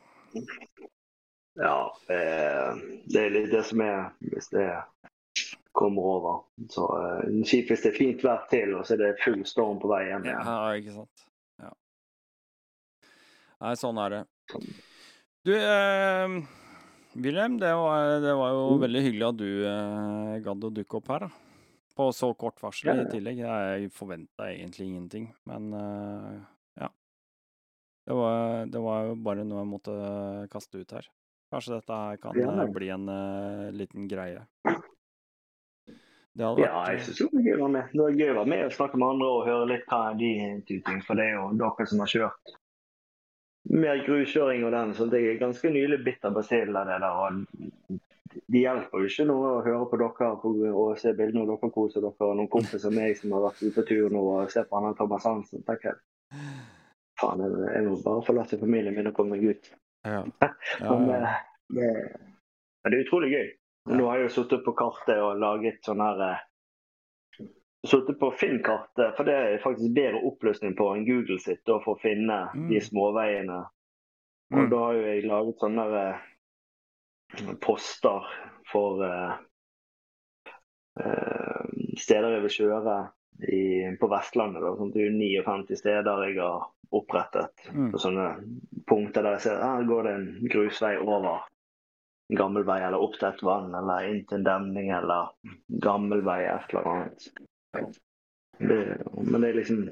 [SPEAKER 2] ja, det er litt det som er hvis det kommer over. Så eh, kjipt hvis det er fint vær til, og så er det full storm på vei hjem.
[SPEAKER 1] Ja, ikke sant. Ja. Nei, sånn er det. Du, eh, Wilhelm, det var, det var jo
[SPEAKER 2] Mm.
[SPEAKER 1] veldig hyggelig at du eh, gadd å dukke opp her, da. På så kort varsel
[SPEAKER 2] Ja,
[SPEAKER 1] i tillegg. Jeg forventa egentlig ingenting, men eh, ja. Det var, det var jo bare noe jeg måtte kaste ut her. Kanskje dette her kan
[SPEAKER 2] Ja.
[SPEAKER 1] eh, bli en eh, liten greie. Hadde
[SPEAKER 2] Ja, jeg syns det var gøy å være med. Det var gøy å være med og snakke med andre og høre litt hva de tyter. For det er jo dere som har kjørt mer gruskjøring og den, så jeg er ganske nylig bitt av basillen av det der. og Det hjelper jo ikke noe å høre på dere og se bildene av dere koser dere og noen kompiser med meg som har vært ute på tur nå og ser på han Thomas Hansen. tenker jeg. Faen, jeg, jeg må bare forlate familien min og komme meg ut.
[SPEAKER 1] Ja. Ja, ja.
[SPEAKER 2] men, det, men det er utrolig gøy. Nå har jeg jo sittet på kartet og laget sånn her Sittet på Finn-kartet, for det er faktisk bedre oppløsning på enn Google sitt da, for å finne de
[SPEAKER 1] Mm.
[SPEAKER 2] småveiene. Og
[SPEAKER 1] Mm.
[SPEAKER 2] da har jo jeg laget sånne der, eh, poster for uh, uh, steder jeg vil kjøre i, på Vestlandet. Da. Sånn, det er jo 59 steder jeg har opprettet
[SPEAKER 1] Mm.
[SPEAKER 2] på sånne punkter der jeg ser her går det en grusvei over en gammel vei, eller opp til et vann, eller inn til en demning, eller gammel vei, et eller annet. Det, men det er liksom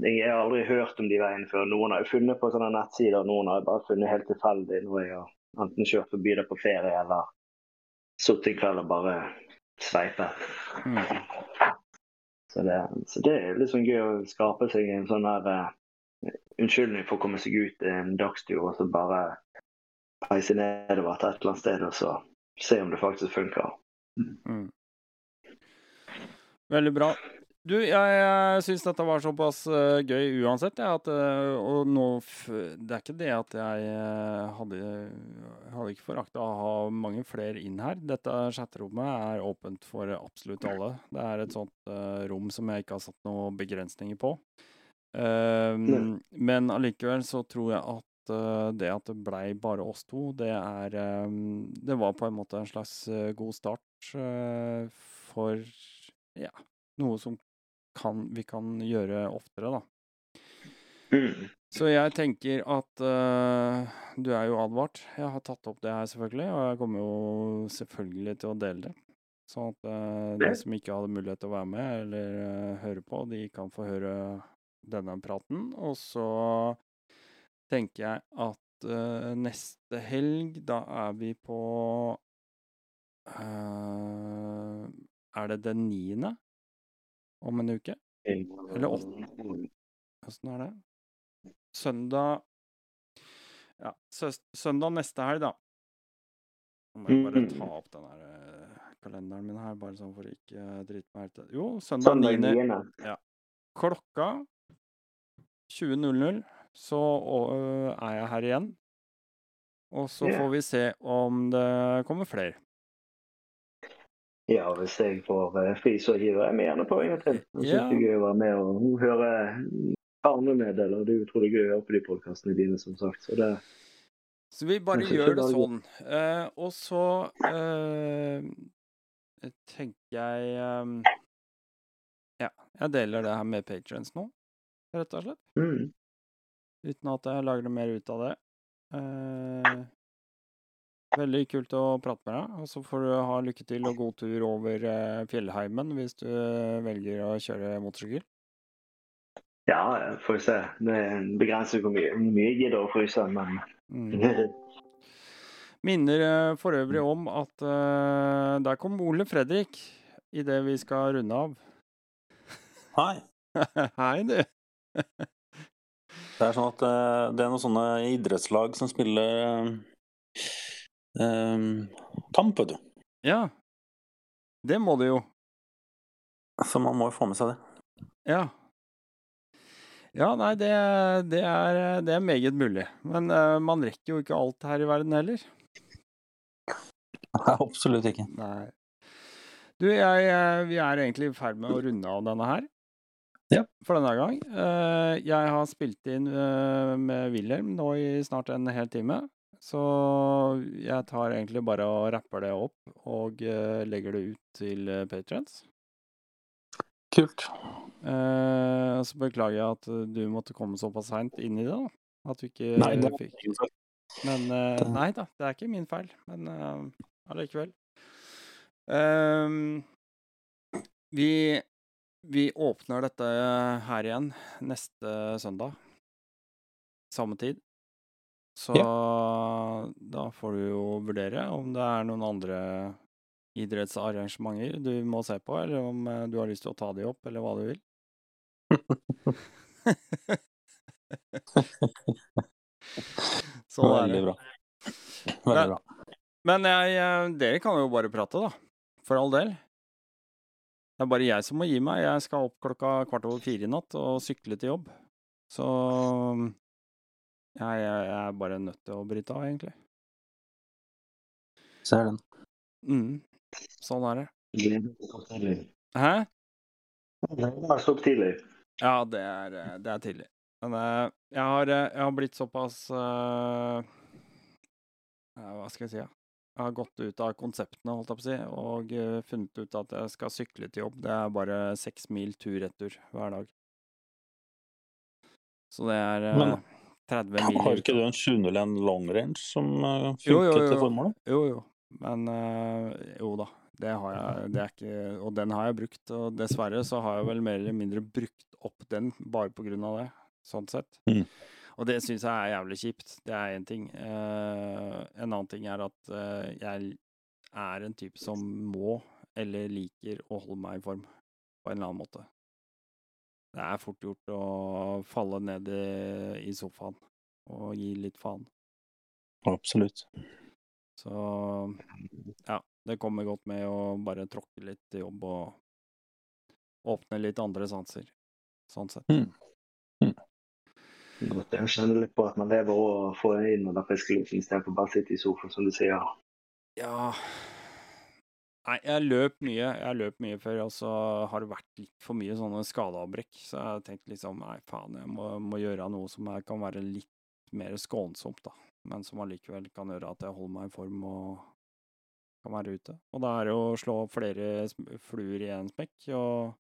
[SPEAKER 2] Jeg har aldri hørt om de veiene før. Noen har jo funnet på sånne nettsider, noen har jeg bare funnet helt tilfeldig når jeg har enten kjørt forbi det på ferie, eller sittet en kveld og bare sveipet.
[SPEAKER 1] Mm.
[SPEAKER 2] Så det, så det er litt sånn gøy å skape seg en sånn her uh, unnskyldning for å komme seg ut en dagstur og så bare peise nedover til et eller annet sted og så se om det faktisk funker.
[SPEAKER 1] Mm. Veldig bra. Du, jeg, jeg syns dette var såpass uh, gøy uansett, jeg, at uh, Og nå Det er ikke det at jeg uh, hadde Hadde ikke forakta å ha mange flere inn her. Dette chatterommet er åpent for absolutt alle. Det er et sånt rom som jeg ikke har satt noen begrensninger på. Um, men allikevel så tror jeg at det at det blei bare oss to, det er eh, Det var på en måte en slags god start for ja, noe som kan, vi kan gjøre oftere, da.
[SPEAKER 2] Mm.
[SPEAKER 1] Så jeg tenker at uh, du er jo advart. Jeg har tatt opp det her, selvfølgelig, og jeg kommer jo selvfølgelig til å dele det. Sånn at uh, de som ikke hadde mulighet til å være med eller uh, høre på, de kan få høre denne praten. Og så tenker jeg at uh, neste helg, da er vi på Er det den niende om en uke? Eller åttende? Åssen er det? Søndag Ja, søndag neste helg, da. Nå må jeg bare ta opp den her eh, kalenderen min her, bare sånn for å ikke drite meg helt ut. Jo, søndag
[SPEAKER 2] Søndag
[SPEAKER 1] 9.
[SPEAKER 2] 9.
[SPEAKER 1] Klokka 20.00 så er jeg her igjen. Og så får vi se om det kommer flere.
[SPEAKER 2] Ja, hvis jeg får eh, fri, så hiver jeg meg gjerne på en gang til. Jeg synes
[SPEAKER 1] Ja.
[SPEAKER 2] det er gøy å være med og høre Arne meddeler. Det er utrolig gøy å høre på de podkastene dine, som sagt. Så det,
[SPEAKER 1] Så vi bare gjør
[SPEAKER 2] det
[SPEAKER 1] sånn. Eh, og så eh, tenker jeg eh, Ja, jeg deler det her med patrients nå, rett og slett.
[SPEAKER 2] mm.
[SPEAKER 1] Uten at jeg lager noe mer ut av det. Veldig kult å prate med deg. Og så får du ha lykke til og god tur over eh, fjellheimen hvis du eh, velger å kjøre motorsykkel.
[SPEAKER 2] Ja, får vi se. Det begrenser hvor mye, mye jeg gidder å fryse, men
[SPEAKER 1] Mm. Minner eh, for øvrig om at uh, der kom Ole Fredrik idet vi skal runde av.
[SPEAKER 3] Hei.
[SPEAKER 1] Hei, du.
[SPEAKER 3] Det er sånn at uh, det er noen sånne idrettslag som spiller eh, kamp, vet du.
[SPEAKER 1] Ja. Det må du jo.
[SPEAKER 3] Så man må jo få med seg det.
[SPEAKER 1] Ja. Ja, nei, det, det, er, det er meget mulig. Men uh, man rekker jo ikke alt her i verden heller.
[SPEAKER 3] Nei, absolutt ikke.
[SPEAKER 1] Nei. Du, jeg, eh, vi er egentlig i ferd med å runde av denne her.
[SPEAKER 3] Ja.
[SPEAKER 1] For denne gang. Uh, jeg har spilt inn uh, med Wilhelm nå i snart en hel time. Så jeg tar egentlig bare og rapper det opp og eh, legger det ut til uh, patrients.
[SPEAKER 3] Kult.
[SPEAKER 1] Eh, så beklager jeg at eh, du måtte komme såpass seint inn i det. da. At du ikke
[SPEAKER 3] Nei, det
[SPEAKER 1] fikk Men eh, nei da, det er ikke min feil. Men eh, allikevel. Ehm, vi, vi åpner dette her igjen neste søndag. Samme tid. Så da får du jo vurdere om det er noen andre idrettsarrangementer du må se på, eller om eh, du har lyst til å ta de opp, eller hva du vil. sånn er
[SPEAKER 3] Veldig bra. Veldig
[SPEAKER 1] Men-
[SPEAKER 3] bra.
[SPEAKER 1] Men jeg, eh, dere kan jo bare prate, da. For all del. Det er bare jeg som må gi meg. Jeg skal opp klokka kvart over fire i natt og sykle til jobb. Så jeg, jeg, jeg er bare nødt til å bryte av, egentlig.
[SPEAKER 3] Ser den.
[SPEAKER 1] Mm. Sånn er det. Hæ?
[SPEAKER 2] Gleder meg til opp tidlig.
[SPEAKER 1] Ja, det er, eh, det er tidlig. Men eh, jeg har, eh, jeg har blitt såpass eh, Hva skal jeg si? Ja? Jeg har gått ut av konseptene, holdt jeg på å si, og funnet ut at jeg skal sykle til jobb. Det er bare seks mil tur-retur hver dag. Så det er uh,
[SPEAKER 3] Men
[SPEAKER 1] 30 mil.
[SPEAKER 3] Har ikke du en 701 long range som uh,
[SPEAKER 1] Jo, jo,
[SPEAKER 3] jo. til formålet?
[SPEAKER 1] Jo, jo. Men øh, jo da. Det har jeg. Det er ikke Og den har jeg brukt. Og dessverre så har jeg vel mer eller mindre brukt opp den bare på grunn av det. Sånn sett.
[SPEAKER 3] Mm.
[SPEAKER 1] Og det syns jeg er jævlig kjipt. Det er én ting. Uh, en annen ting er at uh, jeg er en type som må, eller liker, å holde meg i form på en eller annen måte. Det er fort gjort å falle ned i, sofaen og gi litt faen.
[SPEAKER 3] Absolutt.
[SPEAKER 1] Så ja, det kommer godt med å bare tråkke litt jobb og åpne litt andre sanser. Sånn sett.
[SPEAKER 3] Mm.
[SPEAKER 2] Godt, Jeg kjenner litt på at man lever og får inn den friske luften istedenfor bare å sitte i sofaen, som du sier.
[SPEAKER 1] Ja Nei, jeg løp mye. Jeg løp mye før, og så har det vært litt for mye sånne skadeavbrekk. Så jeg har tenkt liksom nei, faen, jeg må, må gjøre noe som er, kan være litt mer skånsomt, da. Men som allikevel kan gjøre at jeg holder meg i form og kan være ute. Og da er det å slå flere fluer i én smekk, og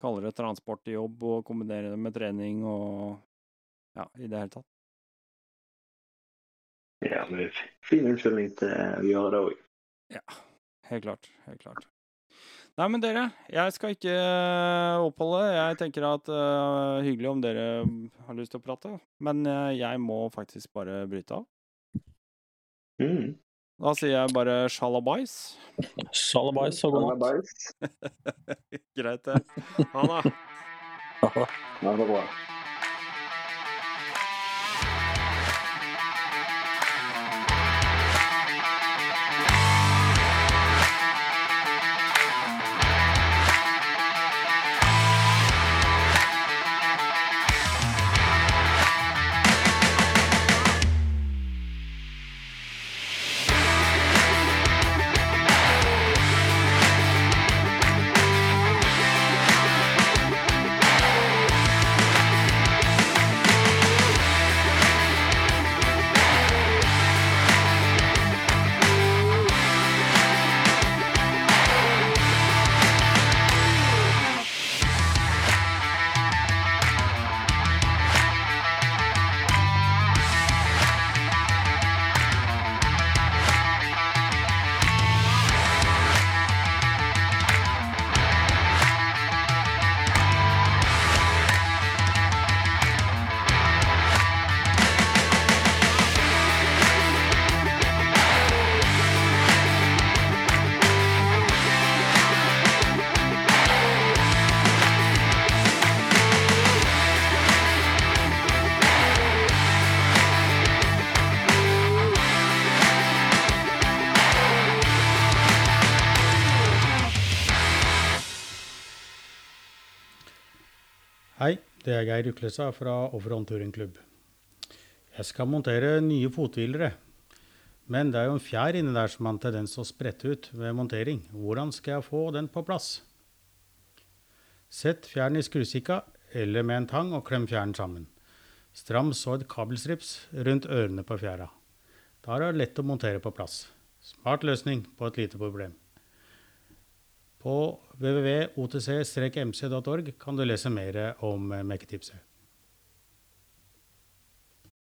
[SPEAKER 1] kalle det transport til jobb og kombinere det med trening og ja, i det hele tatt.
[SPEAKER 2] Ja, men Fin unnskyldning til å gjøre det òg.
[SPEAKER 1] Ja, helt klart. Helt klart. Nei, men dere, jeg skal ikke eh, oppholde. Jeg tenker at uh, hyggelig om dere har lyst til å prate, men uh, jeg må faktisk bare bryte av.
[SPEAKER 2] Mm.
[SPEAKER 1] Da sier jeg bare sjalabais.
[SPEAKER 3] Sjalabais og god natt.
[SPEAKER 1] Greit, det. Ha det.
[SPEAKER 2] Ha det bra.
[SPEAKER 4] Det er Geir Uklesa fra Overhånd Touringklubb. Jeg skal montere nye fothvilere. Men det er jo en fjær inni der som har en tendens til å sprette ut ved montering. Hvordan skal jeg få den på plass? Sett fjæren i skrusikka eller med en tang og klem fjæren sammen. Stram så et kabelstrips rundt ørene på fjæra. Da er det lett å montere på plass. Smart løsning på et lite problem. På www.otc-mc.org kan du lese mer om eh, mekketipset.